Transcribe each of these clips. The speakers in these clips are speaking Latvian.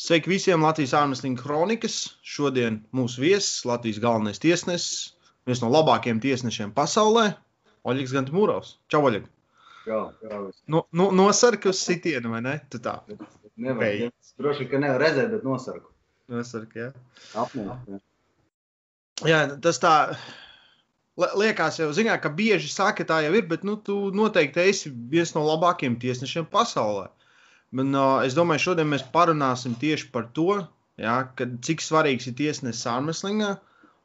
Sveiki visiem Latvijas ārmeslīņa kronikas. Šodien mūsu viesis, Latvijas galvenais tiesnesis, viens no labākajiem tiesnešiem pasaulē, Oļegs Gantamūrovs. Čau, Oļeg! Jā, jā. No, no, nosarka uz sitienu, vai ne? Tu tā. Nevar, Vei. droši vien, ka nevar redzēt, bet nosarku. Nosarka, jā. Apmēram. jā, tas tā. li- Liekas, jau zināt, ka bieži saka, tā jau ir, bet nu, tu noteikti esi viens no labākajiem tiesnešiem pasaulē. Bet, uh, es domāju, šodien mēs parunāsim tieši par to, jā, kad, cik svarīgs ir tiesnesis ārmeslīgā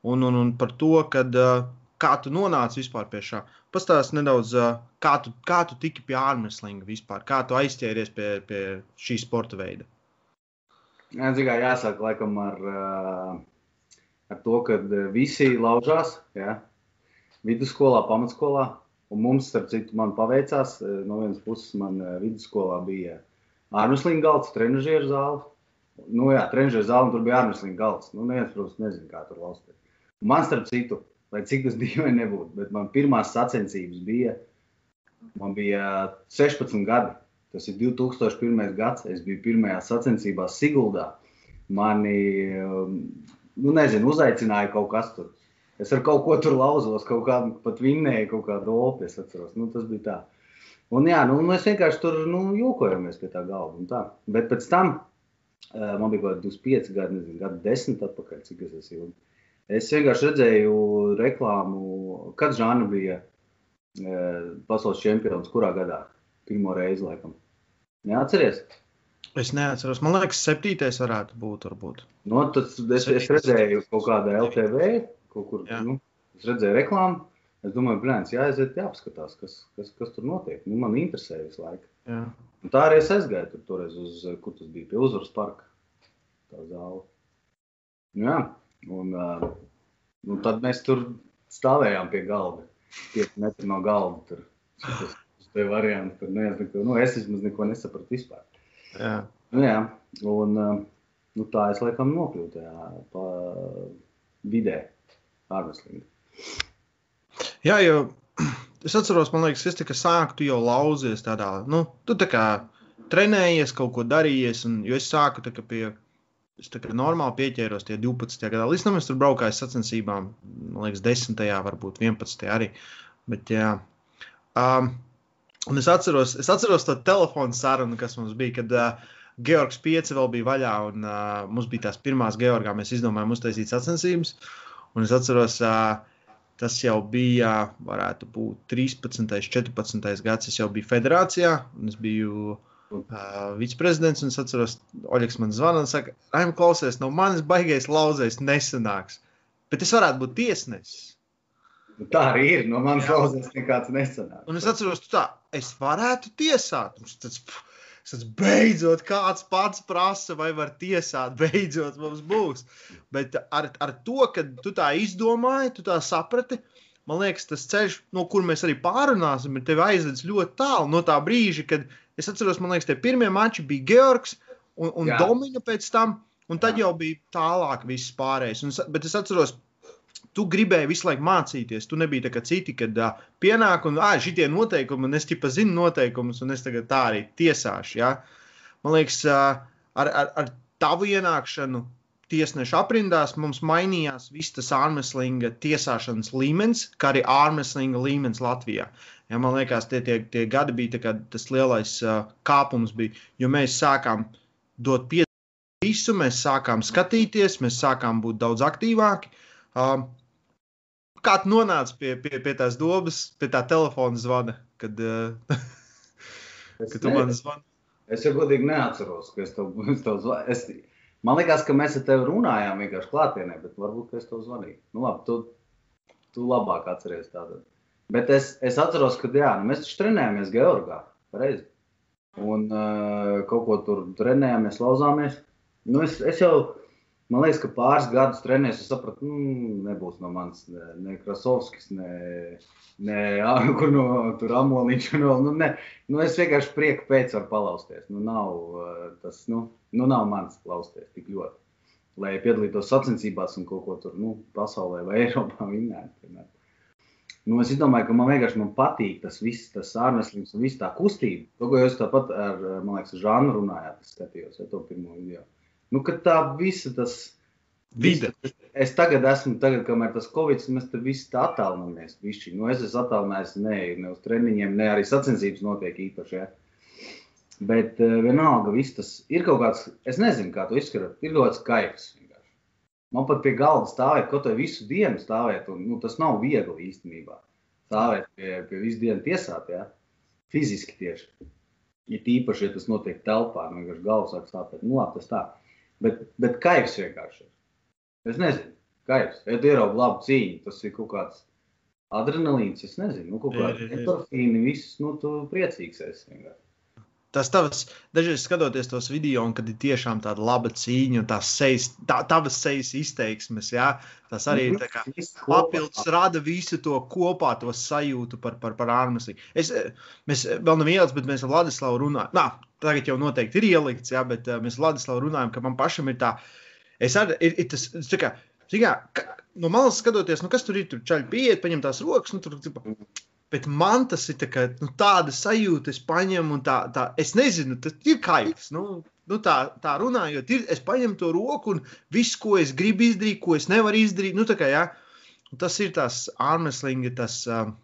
un, un, un par to, kad, uh, kā tu nonāci vispār pie šā. Pastāsti nedaudz, uh, kā, tu, kā tu tiki pie ārmeslīga vispār, kā tu aizķēries pie, pie šī sporta veida. Jā, tikai jāsāk laikam ar, ā, ar to, ka visi laužās, jā, vidusskolā, pamatskolā. Un mums, starp citu, man paveicās, no vienas puses man vidusskolā bija ārmeslīga galds, trenižieru zāle. Nu jā, trenižieru zāle, tur bija ārmeslīga galds. Nu, neviens, protams, nezina, kā tur valstī. Man, starp citu, lai cik tas dīvaini nebūtu, bet man pirmās sacensības bija, man bija 16 gadi. Tas ir 2001. gads. Es biju pirmajā sacensībā Siguldā. Mani, um, nu, nezinu, uzaicināja kaut kas tur. Es ar kaut ko tur lauzos, kaut kādu pat vinnēju, kaut kādu opi. Es atceros, nu, tas bija tā. Un, jā, nu, mēs vienkārši tur nu, jokojamies pie tā galda. un tā. Bet pēc tam uh, man bija kaut kādi 25 gadi, nezinu, gadu 10 atpakaļ, cik es esmu. ilgi. Es vienkārši redzēju reklāmu, kad Žāna bija uh, pasaules čempions, kurā gadā? Pirmo reizi, laikam. Neatceries? Es neatceros, man liekas, septītais varētu būt. Varbūt. Nu, tas, es, es redzēju kaut kādā LTV, kaut kur. Jā. Nu, es redzēju reklāmu. Es domāju, brālis, jāaiziet, jāapskatās, kas, kas, kas tur notiek. Nu, man interesē visu laiku. Tā arī es aizgāju tur, toreiz uz, kur tas bija, pie uzvaras parka. Tā zāle. Nu, jā, un, uh, un tad mēs tur stāvējām pie galda. Pieci metri no galda. Tur. Tas, bija variants, tur neviens neko, nu, es vismaz neko nesapratu vispār. Jā. Nu, jā, un uh, nu, tā es laikam nokļuvu tajā pa vidē, ārmeslīgi. Jā, jo es atceros, man liekas, es tikai sāku, tu jau lauzies tādā, nu, tu tā kā trenējies, kaut ko darījies, un jo es sāku tā kā pie, es tā kā normāli pieķēros tie 12. gadā, līdz tam es tur braukāju sacensībām, man liekas, 10. varbūt 11. arī, bet jā. Um, un es atceros, es atceros to telefonu sarunu, kas mums bija, kad uh, Georgs 5 vēl bija vaļā, un uh, mums bija tās pirmās Georgā, mēs izdomājām uztaisīt sacensības, un es atceros, uh, Tas jau bija, varētu būt 13, 14 gads. Es jau biju federācijā, un es biju uh, viceprezidents. un Es atceros, Oļegs man zvana un saka, Raim, klausies, no manis baigais lauzais nesanāks. Bet es varētu būt tiesnesis. Nu, tā arī ir. No manas klausās nekāds nesanāk. Un es atceros, tu tā, es varētu tiesāt. Un es tāds, tāds, beidzot, kāds pats prasa, vai var tiesāt, beidzot mums būs. Bet ar, ar to, ka tu tā izdomāji, tu tā saprati, man liekas, tas ceļš, no kur mēs arī pārunāsim, ir tevi aizvedis ļoti tālu no tā brīža, kad es atceros, man liekas, tie pirmie mači bija Georgs un, un Jā. Domina pēc tam, un tad Jā. jau bija tālāk viss pārējais. Un, bet es atceros, tu gribēji visu laiku mācīties. Tu nebija tā kā citi, kad uh, pienāk un ah, šitie noteikumi, un es tikai zinu noteikumus, un es tagad tā arī tiesāšu. Ja? Man liekas, uh, ar, ar, ar tavu ienākšanu tiesneša aprindās mums mainījās viss tas ārmeslinga tiesāšanas līmenis, kā arī ārmeslinga līmenis Latvijā. Ja, man liekas, tie, tie, tie gadi bija kā tas lielais uh, kāpums, bija, jo mēs sākām dot pieeja visu, mēs sākām skatīties, mēs sākām būt daudz aktīvāki. Um, kā tu nonāci pie, pie, pie tās dobas, pie tā telefona zvana, kad, uh, kad tu ne, man zvani? es jau godīgi neatceros, ka es to, es to zvanu. Es, man liekas, ka mēs ar tevi runājām vienkārši klātienē, bet varbūt es to zvanīju. Nu, labi, tu, tu labāk atceries tādu. Bet es, es atceros, ka jā, nu, mēs taču trenējāmies Georgā. Pareizi. Un uh, kaut ko tur trenējāmies, lauzāmies. Nu, es, es jau, man liekas, ka pāris gadus trenējos. Es sapratu, nu, nebūs no manis ne, ne Krasovskis, ne, ne kur no tur Amoliņš. No, nu, ne, nu, es vienkārši prieku pēc varu palausties. Nu, nav, tas, nu, nu, nav mans lausties tik ļoti. Lai piedalītos sacensībās un kaut ko tur nu, pasaulē vai Eiropā vinnētu. Nu, es domāju, ka man vienkārši man patīk tas viss, tas ārmeslīgs un viss tā kustība. To, ko jūs tāpat ar, man liekas, Žānu runājāt, es skatījos ja, to pirmo video. Nu, tā visa tas. Vide. Es tagad esmu, tagad, kamēr tas Covid, mēs tur visi tā attālinamies. Nu, es esmu attālinājies ne, ne uz treniņiem, ne arī sacensības notiek īpaši. Ja. Bet uh, vienalga, tas ir kaut kāds, es nezinu, kā to izskatīt. Ir kaut kāds kaifs. vienkārši. Man pat pie galda stāvēt, kaut vai visu dienu stāvēt, un nu, tas nav viegli īstenībā. Stāvēt pie, pie visu dienu tiesāt, ja? fiziski tieši. Ja tīpaši, ja tas notiek telpā, nu vienkārši galva sāk sāpēt. Nu, labi, tas tā. Bet, bet kaifs vienkārši ir. Es nezinu, kaifs. Ja tu ieraugi labu cīņu, tas ir kaut kāds adrenalīns, es nezinu, nu, kaut kāda endorfīna, viss, nu, tu priecīgs esi vienkārši. Tas tavs, dažreiz skatoties tos video, un kad ir tiešām tāda laba cīņa, un tās sejas, tā, tavas sejas izteiksmes, jā, tas arī ir tā kā papildus rada visu to kopā, to sajūtu par, par, par ārmestību. Es, mēs vēl nav ielas, bet mēs ar Vladislavu runājam. Nā, tagad jau noteikti ir ielikts, jā, bet uh, mēs Vladislavu runājam, ka man pašam ir tā, es ar, ir, ir tas, tā kā, tā kā, ka, no malas skatoties, nu kas tur ir, tur čaļi pieiet, paņem tās rokas, nu tur, tipa, Bet man tas ir tā kā, nu, tāda sajūta, es paņemu, un tā, tā es nezinu, tas ir kaifs. Nu, nu, tā, tā runājot, ir, es paņemu to roku un viss, ko es gribu izdarīt, ko es nevaru izdarīt. Nu, tā kā, ja, tas ir tas armslinga, tas um,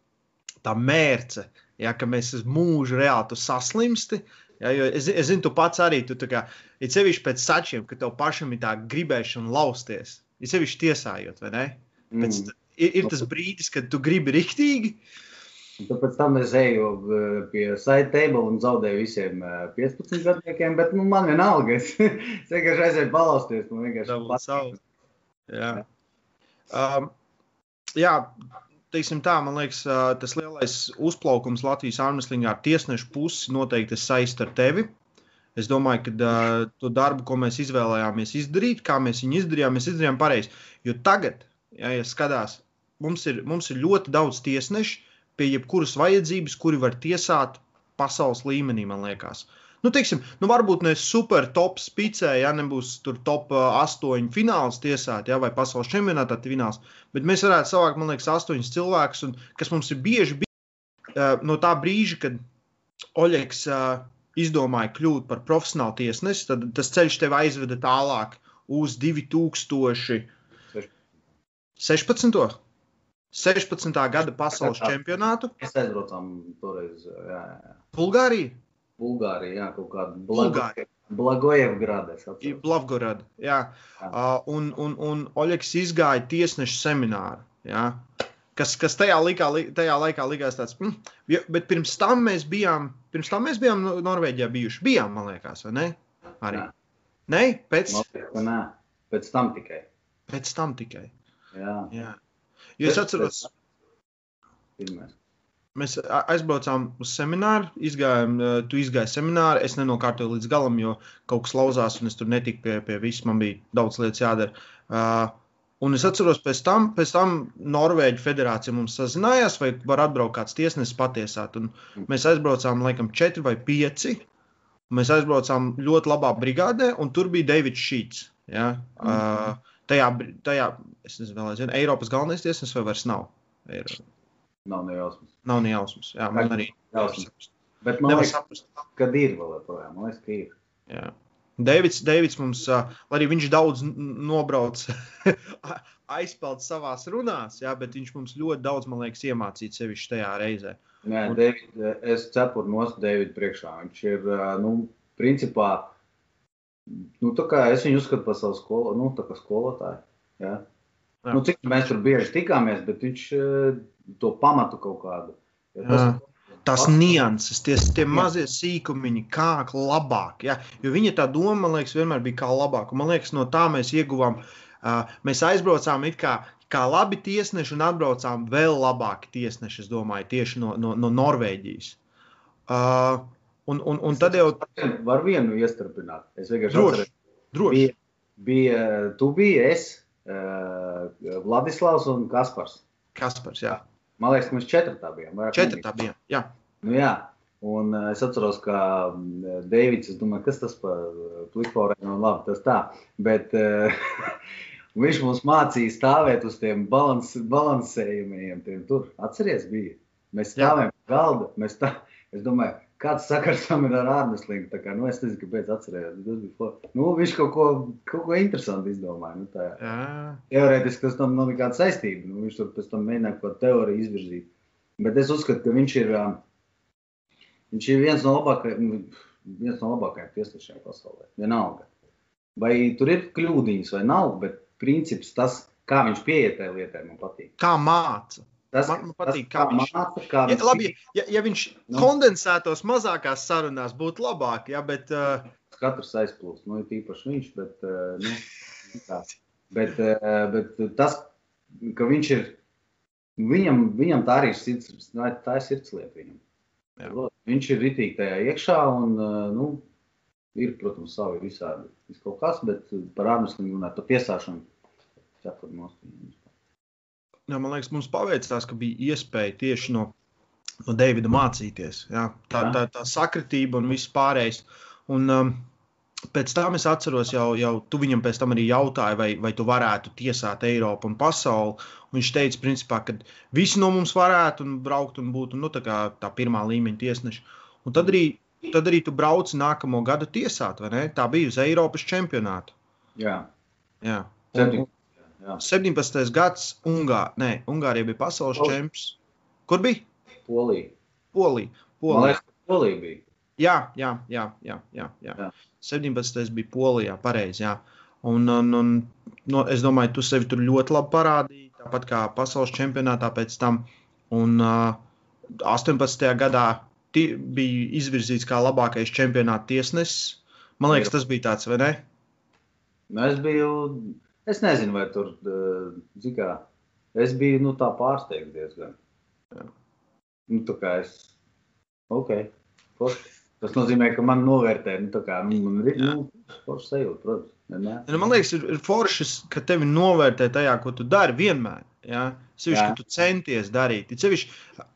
tā mērce, ja, ka mēs uz mūžu reāli tu saslimsti. Ja, jo es, es zinu, tu pats arī, tu kā, ir sevišķi pēc sačiem, ka tev pašam ir tā gribēšana lausties. Ir sevišķi tiesājot, vai ne? Pēc, Mm. ir, ir tas brīdis, kad tu gribi riktīgi. Un tad pēc tam es eju uh, pie table un zaudēju visiem uh, 15 gadniekiem, bet nu, man vienalga. Es, es vienkārši aizēju balausties. Man vienkārši patīk. Jā. Um, jā, teiksim tā, man liekas, uh, tas lielais uzplaukums Latvijas armslingā ar tiesnešu pusi noteikti saist ar tevi. Es domāju, ka uh, to darbu, ko mēs izvēlējāmies izdarīt, kā mēs viņu izdarījām, mēs izdarījām pareizi. Jo tagad, ja, ja skatās, mums ir, mums ir ļoti daudz tiesnešu pie jebkuras vajadzības, kuri var tiesāt pasaules līmenī, man liekas. Nu, teiksim, nu, varbūt ne super top spicē, ja nebūs tur top uh, 8 fināls tiesāt, ja, vai pasaules čempionātā fināls. Bet mēs varētu savākt, man liekas, 8 cilvēkus, un, kas mums ir bieži uh, no tā brīža, kad Oļegs izdomāja kļūt par profesionālu tiesnesi, tad tas ceļš tev aizveda tālāk uz 2016. 16. gada pasaules čempionātu. Mēs aizbraucām toreiz jā, jā. Bulgārija, Bulgārija, jā, kaut kāda Bulgārija. Blagojevgrada. atceros. Blavgorada. Jā. Uh, un, un, un Oļegs izgāja tiesnešu semināru. Jā. Kas, kas tajā, likā, li- tajā laikā likās tāds, mm, bet pirms tam mēs bijām, pirms tam mēs bijām No- Norvēģijā bijuši. Bijām, man liekas, vai ne? Arī. Nē. Nē, pēc, ka Nē, pēc tam tikai. pēc tam tikai. Jā, Jā. Jo es atceros, pirmais. Mēs aizbraucām uz semināru, izgājām, eh, tu izgāji semināru. Es nenokārtoju līdz galam, jo kaut kas lauzās, un es tur netiku pie, pie viss. Man bija daudz lietas jādara. Uh, un es atceros, pēc tam, pēc tam Norvēģija federācija mums sazinājās, vai var atbraukt kāds tiesnesis patiesāt. Un mēs aizbraucām, laikam, četri vai pieci. Mēs aizbraucām ļoti labā brigādē, un tur bija Davids Šīts. Ja? Uh, tajā, tajā, es nezinu, vēl aizvien, Eiropas galvenais tiesnesis vai vairs nav? Eiro. Nav ne jausmas. Nav ne jausmas. Jā, man arī Jausmas. Bet man nevar liekas, saprast. ka ir vēl joprojām. Man liekas, ka ir. Jā. Deivids, Deivids mums, lai arī viņš daudz nobrauc, aizpeld savā runās, jā, bet viņš mums ļoti daudz, man liekas, iemācīja sevišķi tajā reizē. Nē, Un- David, es cepuru nost Davidu priekšā. Viņš ir, nu, principā, nu, tā kā es viņu uzskatu par savu skolu, nu, tā kā skolotāju. Ja? Jā. Nu, cik mēs tur bieži tikāmies, bet viņš ā, to pamatu kaut kādu. Ja Jā. Tās nianses, tie, tie mazie sīkumiņi, kā labāk. Ja? Jo viņa tā doma, man liekas, vienmēr bija kā labāk. Un, man liekas, no tā mēs ieguvām. Uh, mēs aizbraucām kā, kā labi tiesneši un atbraucām vēl labāki tiesneši, es domāju, tieši no, no, no Norvēģijas. Uh, un, un, un tad jau Var vienu iestarpināt. Es vienkārši droši, droši. bija, bija, tu biji es, Vladislavs un Kaspars. Kaspars, jā. Man liekas, ka mēs četratā bijām. Četri bija. Jā. Nu, jā, un uh, es atceros, ka mm, Deivids, es domāju, kas tas par plakāta, nu, labi, tas tā. Bet viņš mums mācīja stāvēt uz tiem balans, balansējumiem. Tiem tur, atceries, bija. Mēs Jā. stāvējam pie galda. Mēs tā, es domāju, Kāds sakars tam ir ar ārmeslīgu? Tā kā, nu, es nezinu, kāpēc atcerējos. Tas bija for... nu, viņš kaut ko, kaut ko interesantu izdomāja. Nu, tā, Jā, teorētiski tas tam nav nekāda saistība. Nu, viņš tur pēc tam mēģināja kaut ko teoriju izvirzīt. Bet es uzskatu, ka viņš ir, viņš ir viens no labākajiem, viens no labākajiem tiesnešiem pasaulē. Vienalga. Vai tur ir kļūdiņas vai nav, bet princips tas, kā viņš pieiet tajā lietai, man patīk. kā māca. Tas, Man- man patīk, tas, kā kā viņš- māca, kā Ja, viņš labi, ja, ja viņš Nu. kondensētos mazākās sarunās, būtu labāk. Ja, bet, uh, katrs aizplūst. Nu, ir tīpaši viņš, bet, eh, nu, tā. bet, eh, bet tas, ka viņš ir, viņam, viņam tā arī ir sirds, nu, tā ir sirdslieta viņam. Jā. Viņš ir ritīgi tajā iekšā un, eh, nu, ir, protams, savi visādi vis kaut kas, bet par ārmeslīgu runāt, par tiesāšanu. ķepur nost viņam. Jā, man liekas, mums paveicās, ka bija iespēja tieši no, no Davida mācīties. Jā. Tā, tā, tā sakritība un viss pārējais. Un, um, Pēc tam es atceros, jau, jau tu viņam pēc tam arī jautāji, vai, vai tu varētu tiesāt Eiropu un pasauli. Un viņš teica, principā, ka visi no mums varētu un braukt un būt nu, tā, tā pirmā līmeņa tiesneši. Un tad arī, tad arī tu brauci nākamo gadu tiesāt, vai ne? Tā bija uz Eiropas čempionātu. Jā, Jā. Septiņ- jā. 17. gads, Ungā, nē, Ungārija bija pasaules Oh. čempions. Kur bija? Polija. Polija. Polija. Polija bija. Jā, jā, jā, jā, jā, jā. Jā. 17. bija Polijā, pareizi. jā. Un, un, un no, es domāju, tu sevi tur ļoti labi parādīji, tāpat kā pasaules čempionātā pēc tam. Un uh, 18. gadā bija izvirzīts kā labākais čempionāta tiesnesis. Man liekas, tas bija tāds, vai ne? Es biju, es nezinu, vai tur, eh, zini kā, es biju, nu, tā pārsteigts diezgan. Jā. Nu, tā kā es, ok, forši. Tas nozīmē, ka man novērtē, nu, kā, nu, man ir, nu, forši sajūta, protams. vienmēr. Nu, man liekas, ir, ir forši, ka tevi novērtē tajā, ko tu dari vienmēr. Ja? Sevišķi, ka tu centies darīt. Sevišķi,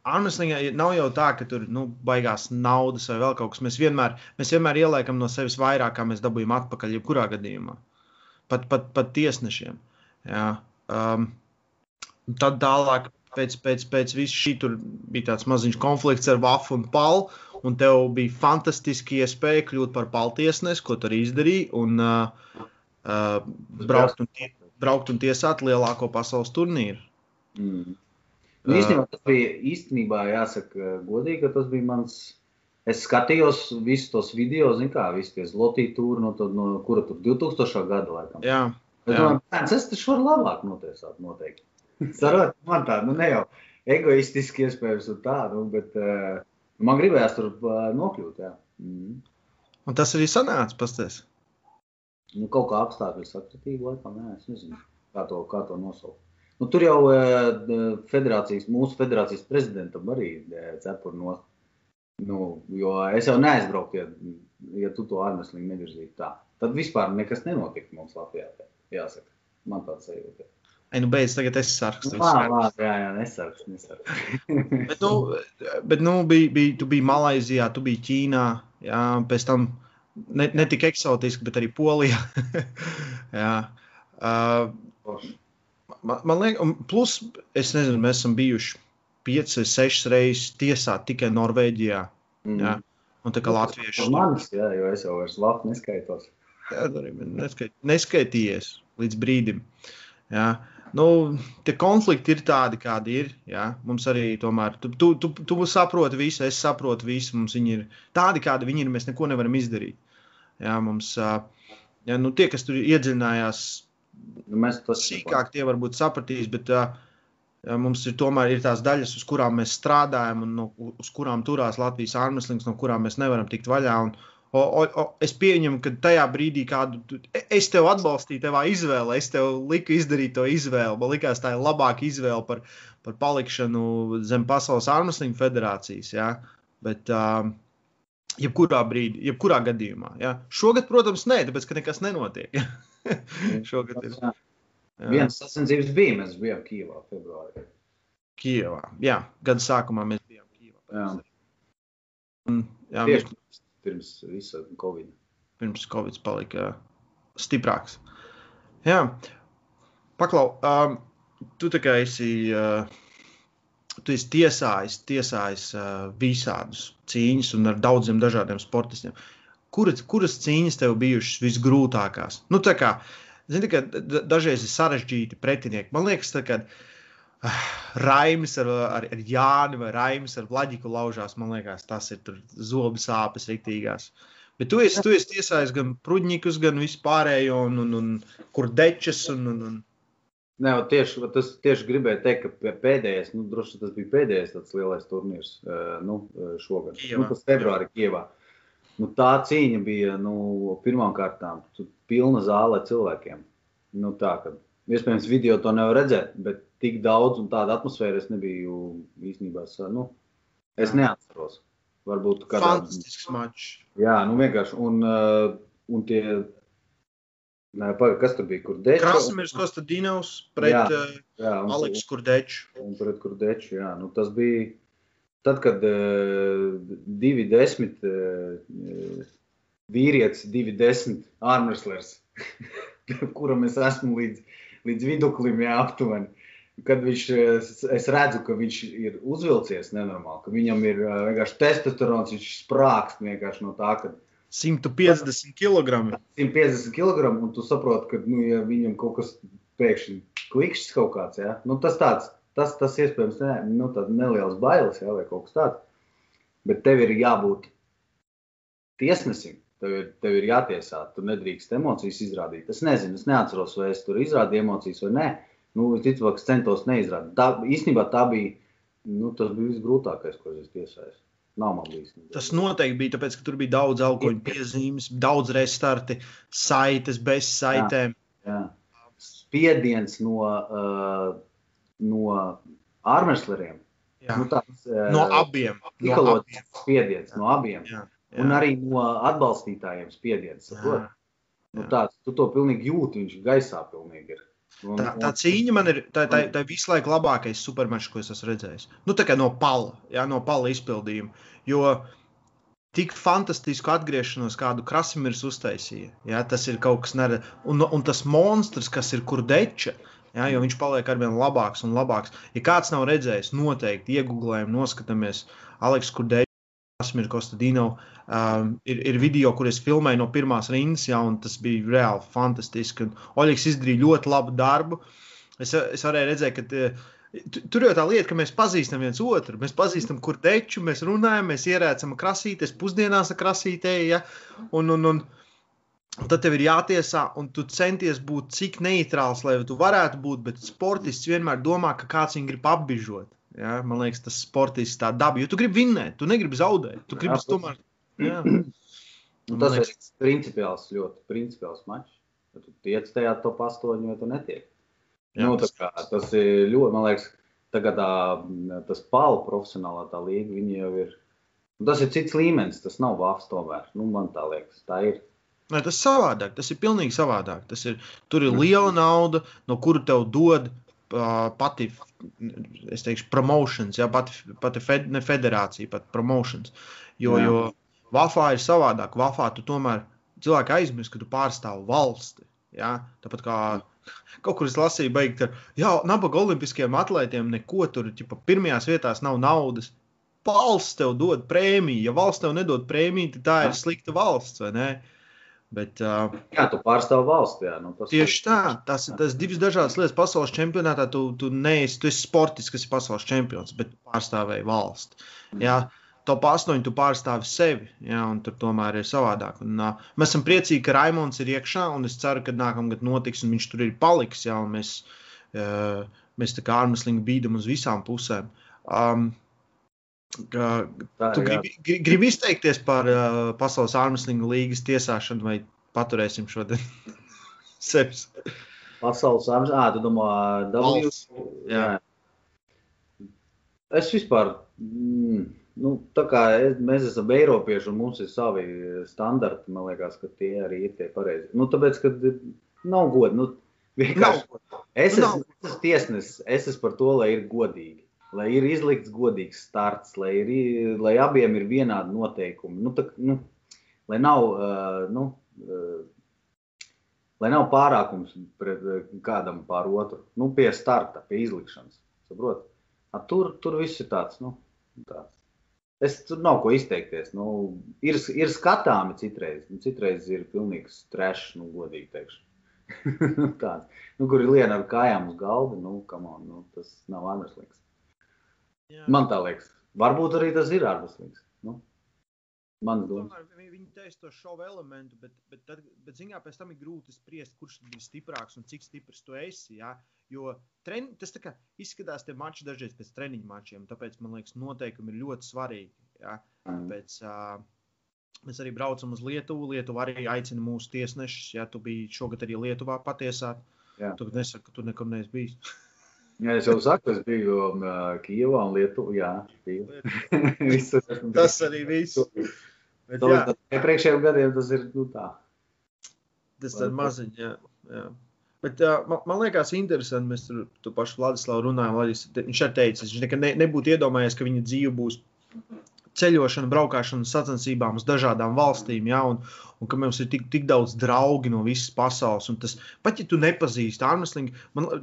Armstrongā nav jau tā, ka tur nu, baigās naudas vai vēl kaut kas. Mēs vienmēr, mēs vienmēr ieliekam no sevis vairāk, kā mēs dabūjam atpakaļ, jebkurā gadījumā. Pat, pat, pat tiesnešiem. Ja? Um, tad tālāk, pēc, pēc, pēc visu šī tur bija tāds maziņš konflikts ar Vafu un Palu. Un tev bija fantastiski iespēja kļūt par paltiesnesi, ko tu arī izdarīji. Un, uh, uh, braukt, un tie, braukt un tiesāt lielāko pasaules turnīru. Mm. Nu, īstenībā tas bija īstenībā jāsaka godīgi, ka tas bija mans. Es skatījos visus tos video, zinu, kā visi tie Latvijas tūri, no, to- no kura tur 2000. gada laikam. Jā, Es Jā. domāju, bērns, es taču varu labāk notiesāt, noteikti. Sarot, man tā, nu ne jau egoistiski iespējams un tā, nu, bet uh, man gribējās tur uh, nokļūt, jā. Mm. un tas arī sanāca pasties. Nu, kaut kā apstākļu sakritība, laikam, nē, es nezinu, kā to, kā to nosaukt. Nu, tur jau uh, federācijas, mūsu federācijas prezidentam arī uh, cepuri no. Nu, jo es jau neaizbraucu, ja, ja tu to ārmeslīgi nevirzītu tā. Tad vispār nekas nenotika mums Latvijā. Jāsaka, man tāds sajūta. Ai, nu beidz, tagad es sarakstu. Labi, jā, jā, nesargs, nesargs. Bet, nu, bet nu, bija, bija, tu biji Malaisijā, tu biji Ķīnā, jā, pēc tam ne, ne tik eksotiski, bet arī Polijā. jā. Uh, man, man liekas, un plus, es nezinu, mēs esam bijuši piecas, sešas reizes tiesāti tikai Norvēģijā. Mm. Jā. Un tā kā latvieši Par manis, jā, jo es jau vairs labi neskaitos. Jā, arī neskait, neskaitījies līdz brīdim. Jā. Nu, tie konflikti ir tādi, kādi ir. Jā. Mums arī tomēr, tu, tu, tu, tu saproti visu, es saprotu visu. Mums viņi ir tādi, kādi viņi ir. Mēs neko nevaram izdarīt. Jā, mums, jā, nu, tie, kas tur iedziļinājās Nu, mēs to sīkāk, tie varbūt sapratīs. Bet, jā, Mums ir tomēr ir tās daļas, uz kurām mēs strādājam, un no, uz kurām turās Latvijas ārmeslings, no kurām mēs nevaram tikt vaļā. Un, O, o, o, es pieņemu, ka tajā brīdī, kad es tevi atbalstīju, tevā izvēlē, es tev liku izdarīt to izvēli. Man liekas, tā ir labāka izvēle par, par palikšanu zem Pasaules ārmeslīņu federācijas. Ja? Bet, uh, jebkurā brīdī, jebkurā gadījumā. Ja? Šogad, protams, nē, tāpēc, ka nekas nenotiek. Šogad ir. Viens sacensības bija, mēs bijām Kīvā februārī. Kijevā. Jā, gada sākumā mēs bijām Kijevā. Jā. Un, jā, mēs Tieši pirms visa Covid. pirms Covid palika stiprāks. Jā, paklau, um, tu tā kā esi uh, tu esi tiesājis, tiesājis uh, visādus cīņas un ar daudziem dažādiem sportistiem. Kuras, kuras cīņas tev bijušas visgrūtākās? Nu, tā kā, zini, ka dažreiz ir sarežģīti pretinieki. Man liekas, tā, ka uh, Raimis ar, ar, ar Jāni vai Raimis ar Vladiku laužās, man liekas, tas ir zobu sāpes riktīgās. Bet tu esi, tu esi tiesājis gan prudņikus, gan vispārējo, un, un, un kur dečas, un, un, un Nē, tieši tas tieši gribēju teikt, ka pēdējais, nu, droši tas bija pēdējais tāds lielais turnīrs nu, šogad. Kievā. Nu, tas februārī Kievā. Nu, tā cīņa bija nu, pirmām kārtām pilna zāle cilvēkiem. Nu, tā, ka, iespējams, video to nevar redzēt, bet tik daudz un tāda atmosfēra es nebiju īstenībā. Nu, es neatceros. Varbūt kādā... Fantastisks mačs. Jā, nu vienkārši. Un, un tie Nē, paga, kas tur bija? Kur Dečs? Krasimirs Kostadinovs pret jā, eh, jā, un, Aleksu Kurdeču. Un pret Kurdeču, jā. Nu, tas bija tad, kad uh, divi desmit uh, vīrietis, divi desmit ārmeslers, kuram es esmu līdz, līdz viduklim, jā, aptuveni. Kad viņš, es redzu, ka viņš ir uzvilcies nenormāli, ka viņam ir vienkārši testosterons, viņš sprākst vienkārši no tā, ka 150 kg. 150 kg, un tu saproti, ka nu, ja viņam kaut kas pēkšņi klikšķis kaut kāds, ja? nu, tas tāds, tas, tas iespējams ne, nu, neliels bailes ja? vai kaut kas tāds. Bet tev ir jābūt tiesnesim. Tev ir, tev ir jātiesā. Tu nedrīkst emocijas izrādīt. Es nezinu, es neatceros, vai es tur izrādīju emocijas vai nē. Nu, ka es centos neizrādīt. Tā, īstenībā tā bija, nu, tas bija visgrūtākais, ko es tiesāju. Nav man bijis. Tas noteikti bija tāpēc, ka tur bija daudz alkohola piezīmes, daudz restarti, saites bez saitēm. Jā, jā. Spiediens no, uh, no ārmesleriem. Nu, tāds, uh, no abiem. No abiem. Spiediens no abiem. Jā, jā. Un arī no atbalstītājiem spiediens. Nu, tāds, tu to pilnīgi jūti, viņš gaisā pilnīgi ir. Un, tā, tā cīņa man ir tā, tā, tā visu laiku labākais supermačs, ko es esmu redzējis. Nu, tā kā no pala, jā, no pala izpildījuma. Jo tik fantastisku atgriešanos, kādu Krasimirs uztaisīja, jā, tas ir kaut kas neredz. Un, un tas monstrs, kas ir kurdeča, jā, jo viņš paliek arvien labāks un labāks. Ja kāds nav redzējis, noteikti iegūlējam, noskatāmies Aleks Kurdeča, Krasimirs Kostadino. Um, ir, ir video, kur es filmēju no pirmās rindas, ja, un tas bija reāli fantastiski. Oļegs izdarīja ļoti labu darbu. Es, es varēju redzēt, ka Tur jau tā lieta, ka mēs pazīstam viens otru. Mēs pazīstam, kur teču, mēs runājam, mēs ierēcam krasītes, pusdienās krasītē. Ja? Un, un, un, un tad tev ir jātiesā, un tu centies būt cik neitrāls, lai tu varētu būt. Bet sportists vienmēr domā, ka kāds viņu grib apbižot. Ja? Man liekas, tas sportists tā daba. Jo tu gribi vinnēt, tu negribi zaudēt. Tu gribi tomēr. Jā. Tas ir principiāls, ļoti principiāls mačs. Ja tu tiec tajā top 8, vai tu netiek. Jā, nu, tas... Kā, tas ir ļoti, man liekas, tagad tā, tas palu profesionālā tā līga, viņi jau ir. Tas ir cits līmenis, tas nav vāfs tomēr. Nu, man tā liekas, tā ir. Nē, tas ir savādāk, tas ir pilnīgi savādāk. Tas ir, tur ir liela nauda, no kura tev dod uh, pati, es teikšu, promotions, ja, pati, pati fed, ne federācija, pat promotions. Jo, jā. jo Vafā ir savādāk. Vafā tu tomēr cilvēki aizmirst, ka tu pārstāvi valsti. Ja? Tāpat kā Kaut kur es lasīju, beigt, ka jā, nabaga olimpiskajiem atlētiem neko tur, ja pirmajās vietās nav naudas. Valsts tev dod prēmiju. Ja valsts tev nedod prēmiju, tad tā ir slikta valsts? Bet, uh, jā, tu pārstāvi valsts. Jā, nu, tas tieši tā. Tas ir divas dažādas lietas. Pasaules čempionātā tu, tu neesi, tu esi sportists, kas ir pasaules čempions, bet pārstāvēji valsts. Mm. Jā, top 8 tu pārstāvi sevi, ja, un tur tomēr ir savādāk. Un, uh, mēs esam priecīgi, ka Raimons ir iekšā, un es ceru, ka nākamgad notiks, un viņš tur ir paliks, un mēs, uh, mēs tā kā ārmeslīgi bīdam uz visām pusēm. Um, tu gribi, gribi izteikties par uh, Pasaules ārmeslīgu līgas tiesāšanu, vai paturēsim šodien sevis? Pasaules ārmeslīgu, ah, tu domā, W? Jā. jā. Es vispār. Mm, Nu, tā kā es, mēs esam Eiropieši un mums ir savi standarti, man liekas, ka tie arī ir tie pareizi. Nu, tāpēc, ka nav gods. Nu, vienkārši es esmu, es esmu tiesnesis, es esmu par to, lai ir godīgi. Lai ir izlikts godīgs starts, lai, ir, lai abiem ir vienādi noteikumi. Nu, tā, nu, lai nav, uh, nu, uh, lai nav pārākums pret kādam pār otru. Nu, pie starta, pie izlikšanas. Saprot? A, tur, tur viss ir tāds. Nu, tāds. Es tur nav ko izteikties. Nu, ir, ir skatāmi citreiz. Nu, citreiz ir pilnīgs trešs, nu, godīgi teikšu. tāds. Nu, kur ir liena ar kājām uz galda, nu, on, nu tas nav ārmeslīgs. Man tā liekas. Varbūt arī tas ir ārmeslīgs. Nu. Man domāju, viņi teica to šovu elementu, bet, bet, tad, bet ziņā pēc tam ir grūti spriest, kurš ir stiprāks un cik stiprs tu esi. Ja? Jo tren, tas izskatās, ka mači dažreiz pēc treniņa mačiem, tāpēc man liekas, noteikumi ir ļoti svarīgi. Ja? Mm. Tāpēc, uh, mēs arī braucam uz Lietuvu. Lietuva arī aicina mūsu tiesnešus. Ja tu biji šogad arī Lietuvā patiesāt, Jā. tu nesaki, ka tu nekur neesi bijis. Jā, es jau saku, es biju um, Kijavā un Lietuvā. Tas arī viss. Bet, jā, iepriekšējiem gadiem tas ir nu, tā. Tas ir maziņš. Jā, jā. Bet, uh, man, man liekas, interesanti. Mēs tur, tur pašu Vladislavu runājām. Viņš arī teica, viņš nekad ne, nebūtu iedomājies, ka viņa dzīve būs ceļošana, braukšana, sacensībām uz dažādām valstīm. Ja, un, un ka mums ir tik, tik daudz draugu no visas pasaules. Tas, pat ja tu nepazīsti ārmeslingu,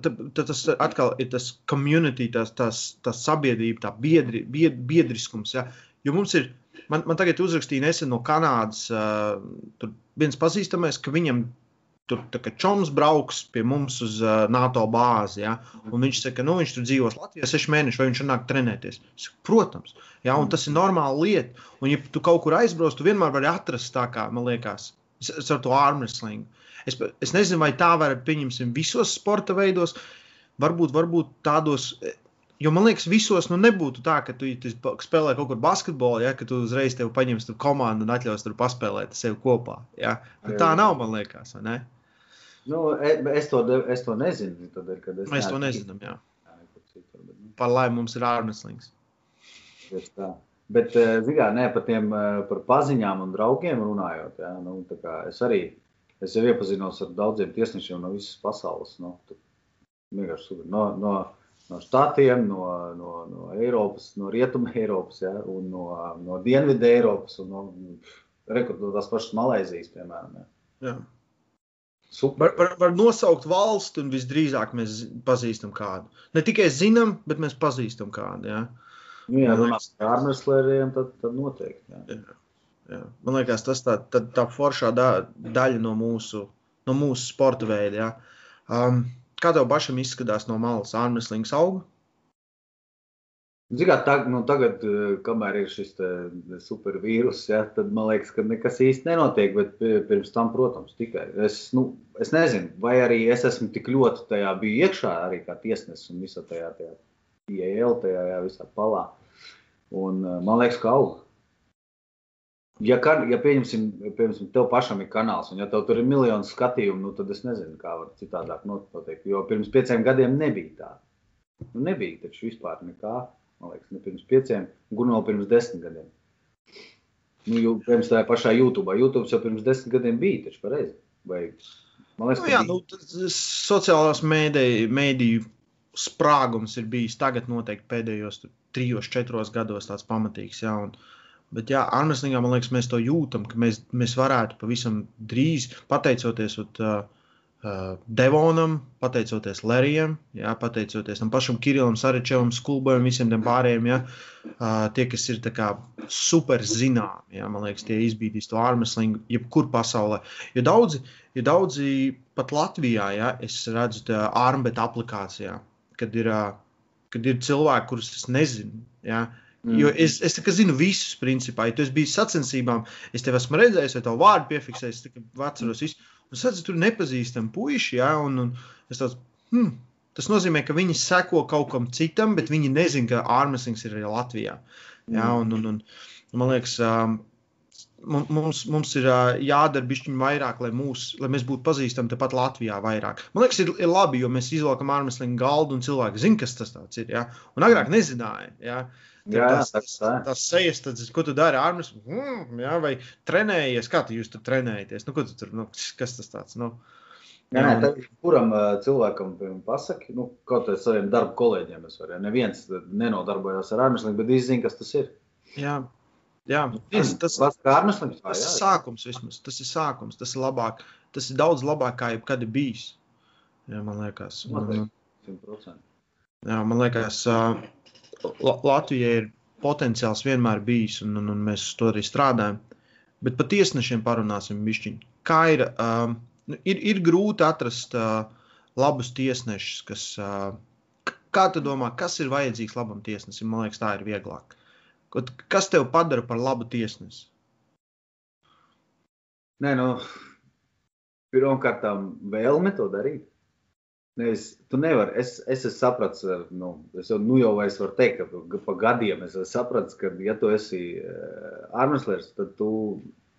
tad tas atkal ir tas community, tas, tas, tas sabiedrība, tā biedri, bied, biedriskums. Ja. Jo mums ir Man, man tagad uzrakstīja nesen no Kanādas uh, viens pazīstamais, ka viņam tur čoms brauks pie mums uz uh, NATO bāzi. Ja? Un viņš saka, ka nu, viņš tur dzīvos Latvijā sešu mēnešus, vai viņš nāk trenēties. Saku, Protams, ja? un tas ir normāla lieta. Un, ja tu kaut kur aizbrauc, tu vienmēr vari atrast tā, kā man liekas, ar to ārmeslingu. Es, es nezinu, vai tā var pieņemsim visos sporta veidos. Varbūt, varbūt tādos Jo man liekas, visos nu, nebūtu tā, ka tu, tu spēlē kaut kur basketbolu, ja, ka tu uzreiz tevi paņems tur komandu un atļaus tur paspēlēt sevi kopā. Ja. Nu, tā nav, man liekas, vai ne? Nu, e, es, to, es to nezinu. Tad, kad es Mēs to nezinām, jā. Nu. Par laimi mums ir ārmeslings. Bet, e, zigā, ne, par tiem e, par paziņām un draugiem runājot, ja, nu, es arī es jau iepazinos ar daudziem tiesnešiem no visas pasaules. Nu, no, no, no štatiem, no, no, no Eiropas, no Rietuma Eiropas, ja, un no, no Dienvidu Eiropas, un no, no tās pašas Malaizijas, piemēram. Ja. Jā. Var, var, var nosaukt valsti, un visdrīzāk mēs pazīstam kādu. Ne tikai zinām, bet mēs pazīstam kādu. Ja. Jā, runāt par ārmeslēriem, tad, tad noteikti. Jā. Jā. Jā. Man liekas, tas tā, tā, tā foršā da, daļa no mūsu, no mūsu sporta veida. Ja. Um, Kā tev pašam izskatās no malas ārmeslīgs auga? Zināt, tā, nu, tagad, eh, kamēr ir šis supervīrus, ja, tad man liekas, ka nekas īsti nenotiek. Bet pirms tam, protams, tikai es, nu, es nezinu, vai arī es esmu tik ļoti tajā biju iekšā, arī kā tiesnesis un visā tajā, tajā IEL, tajā jā, visā palā. Un eh, man liekas, ka auga. Ja, kan, ja pieņemsim, pieņemsim, tev pašam ir kanāls, un ja tev tur ir miljonu skatījumu, nu, tad es nezinu, kā var citādāk notikt. Jo pirms pieciem gadiem nebija tā. Nu, nebija taču vispār nekā. Man liekas, ne pirms pieciem, gan vēl pirms desmit gadiem. Nu, jau pirms tā pašā YouTube. YouTube jau pirms desmit gadiem bija taču pareizi. Vai, man liekas, nu, jā, nu, sociālās mēdīju sprāgums ir bijis tagad noteikti pēdējos trijos, četros gados tāds pamatīgs. Jā, un, uh, Bet, jā, Armstrongā man liekas, mēs to jūtam, ka mēs, mēs varētu pavisam drīz, pateicoties ut, uh, uh, Devonam, pateicoties Lerijam, jā, pateicoties tam pašam Kirillam, Saričevam, Skulbojam, visiem tiem pārējiem, jā, uh, tie, kas ir kā, super zināmi, jā, man liekas, tie izbīdīs to Armstrongu jebkur pasaulē. Jo daudzi, jo daudzi pat Latvijā, jā, es redzu Armbeta aplikācijā, kad ir, uh, kad ir cilvēki, kurus es nezinu, jā, Mm. Jo es, es zinu visus, principā. Ja tu esi bijis sacensībām, es tevi esmu redzējis, vai tavu vārdu piefiksējis, es atceros visu. Un es redzu, tur nepazīstam puiši, ja, un, un es tāds, hmm, tas nozīmē, ka viņi seko kaut kam citam, bet viņi nezina, ka ārmesings ir arī Latvijā. Ja, un, un, un, man liekas, um, mums, mums ir jādara bišķiņu vairāk, lai, mūs, lai mēs būtu pazīstami tepat Latvijā vairāk. Man liekas, ir, ir labi, jo mēs izvelkam ārmeslingu galdu un cilvēki zina, kas tas ir. Ja? Un agrāk nezināja. Ja? Jā, tas, tas, tas sejas, tad, ko tu dari ārpus, mm, jā, vai trenējies, kā tu jūs tur trenējaties? Nu, tu tur, nu, kas tas tāds? Nu, jā, nē, tad, kuram cilvēkam pasaki, nu, kaut kā saviem darba kolēģiem, es varu, neviens nenodarbojās ar ārmeslību, bet viņš zina, kas tas ir. Jā. Jā, tas, tas, tas, ārmeslings, tas ir sākums vismaz. Tas ir sākums. Tas ir labāk. Tas ir daudz labāk, kā jebkad bijis. Jā, man liekas. Un, 100%. Jā, man liekas, uh, Latvijai ir potenciāls vienmēr bijis, un, un, un mēs to arī strādājam. Bet par tiesnešiem parunāsim bišķiņ. Kā ir, um, ir, ir grūti atrast uh, labus tiesnešus, kas, uh, kā tu domā, kas ir vajadzīgs labam tiesnesim? Man liekas, tā ir vieglāk. Kas tev padara par labu tiesnesi? Nē, nu, pirmkārt, vēlme to darīt. Nevis, tu nevari, es, es esmu sapratis, nu, es jau, nu jau es varu teikt, ka pa gadiem es esmu sapratis, ka, ja tu esi uh, armslērs, tad tu,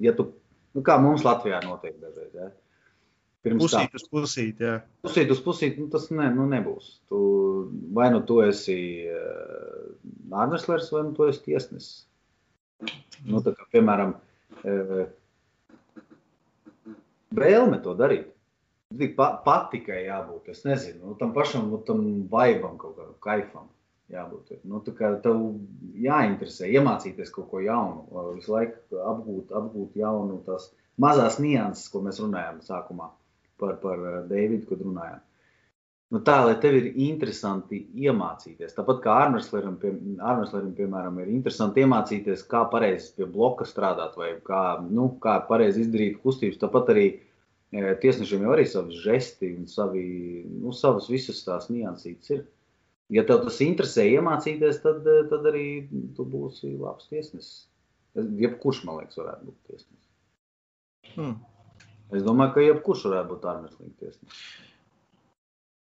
ja tu, nu kā mums Latvijā notiek dažreiz, ja? Pirms pusīt tā, uz pusīt, jā. Pusīt uz pusīt, nu tas ne, nu nebūs. Tu, vai nu tu esi uh, armslērs, vai nu tu esi tiesnesis. Nu, tā kā, piemēram, vēlme to darīt Tik pa, patikai jābūt. Es nezinu, nu, tam pašam nu, tam vaibam, kaut kādam kaifam jābūt. Nu, tā kā tev jāinteresē, iemācīties kaut ko jaunu, visu laiku apgūt, apgūt jaunu tās mazās nianses, ko mēs runājām sākumā par, par eh, Deividu, kad runājām. Nu, tā, lai tev ir interesanti iemācīties. Tāpat kā Arnēsleram, pie, piemēram, ir interesanti iemācīties, kā pareizi pie bloka strādāt vai kā, nu, kā pareizi izdarīt kustības. Tāpat arī uh, tiesnešiem jau arī savi žesti un savi, nu, savas visas tās niansītas ir. Ja tev tas interesē iemācīties, tad, tad arī tu būsi labs tiesnesis. Jebkurš, man liekas, varētu būt tiesnesis. Hmm. Es domāju, ka jebkurš varētu būt ārmeslīgi tiesnesis.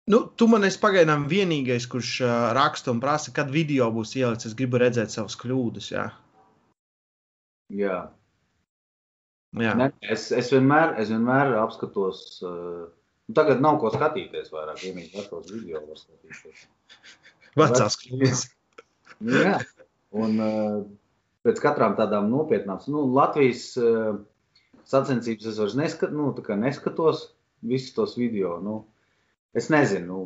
Nu, tu man esi pagaidām vienīgais, kurš uh, raksta un prasa, kad video būs ielikts. Es gribu redzēt savas kļūdas. Jā. jā. Ne, es, es, vienmēr, es vienmēr apskatos, uh, tagad nav ko skatīties vairāk, vienīgi vecos video var skatīties. Vecās kļūdas. Jā, un uh, pēc katrām tādām nopietnām, nu, Latvijas uh, sacensības es vairs neskat, nu, neskatos visus tos video. Nu, es nezinu,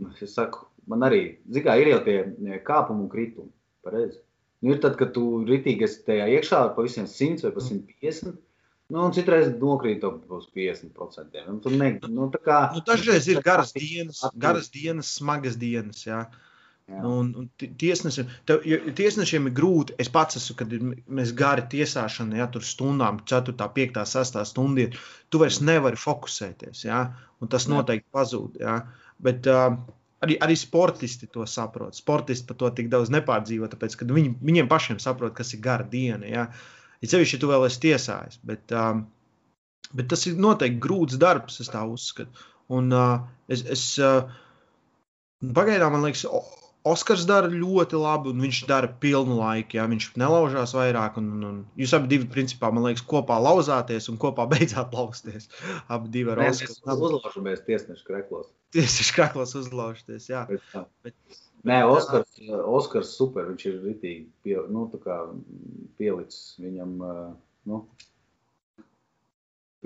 nu, es saku, man arī, zikā, ir jau tie kāpumi un kritumi, pareizi. Nu, ir tad, kad tu ritīgi esi tajā iekšā pa visiem 100 vai pa 150, Nu, un citreiz nokrīt uz 50%. Nu, tur ne, nu, kā, nu, dažreiz ir garas dienas, garas dienas, smagas dienas. Jā. Jā. Nu, un, un tiesnešiem, tev, tiesnešiem ir grūti. Es pats esmu, kad mēs gari tiesāšana, ja tur stundām, 4, 5, 6 stundā, tu vairs nevari fokusēties. Ja? Un tas noteikti pazūd. Ja? Bet uh, arī, arī sportisti to saprot. Sportisti par to tik daudz nepārdzīvo, tāpēc, ka viņi, viņiem pašiem saprot, kas ir gara diena. Ja? Ir sevišķi, ja tu vēl esi tiesājis. Bet, um, bet tas ir noteikti grūts darbs, es tā uzskatu. Un uh, es, es uh, pagaidām man liekas, Oskars dara ļoti labi, un viņš dara pilnu laiku. Jā, viņš nelaužās vairāk. Un, un jūs abi divi, principā, man liekas, kopā lauzāties un kopā beidzāt lausties. Abi divi ar Oskaru. Mēs uzlaužamies tiesnešu kreklos. Tiesnešu kreklos uzlaužties, jā. Bet. Bet, Nē, Oskars, Oskars super. Viņš ir ritīgi pie, nu, pielicis viņam. Nu,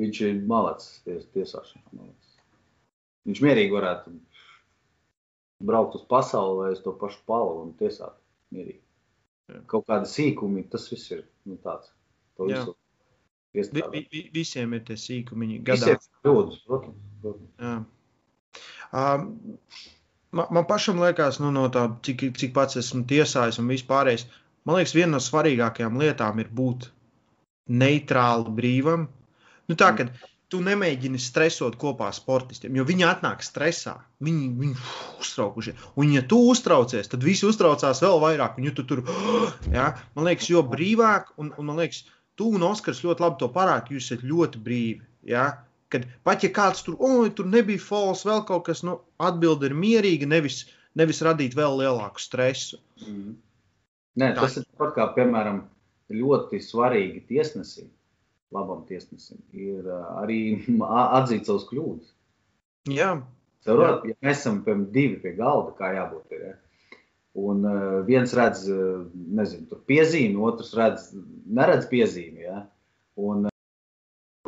viņš ir malacis ties, tiesāšanā. Viņš mierīgi varētu braukt uz pasauli vai uz to pašu palu un tiesāt mierīgi. Jā. Kaut kādi sīkumi, tas viss ir nu, tāds. Vi, vi, visiem ir tie sīkumi. Gadā. Visiem ir kļūdas, protams. protams. Um, man, man pašam liekas, nu, no tā, cik, cik pats esmu tiesājis un vispārējais, man liekas, viena no svarīgākajām lietām ir būt neitrāli brīvam. Nu, tā, kad tu nemēģini stresot kopā ar sportistiem, jo viņi atnāk stresā. Viņi ir uztraukušies. Un, ja tu uztraucies, tad visi uztraucās vēl vairāk. Un, ja tu tur, ja, man liekas, jo brīvāk, un, un man liekas, tu un Oskars ļoti labi to parādi, jūs esat ļoti brīvi. Ja? Kad pat ja kāds tur, oh, tur nebija falss, vēl kaut kas, nu, atbilde ir mierīga, nevis, nevis radīt vēl lielāku stresu. Mm. Nē, tas ir pat kā, piemēram, ļoti svarīgi tiesnesim, labam tiesnesim, ir arī atzīt savus kļūdas. Jā. Saprot, ja mēs esam piemēram, divi pie galda, kā jābūt. Ir, ja? Un viens redz, nezinu, tur piezīmi, otrs redz, neredz piezīmi. Ja? Un,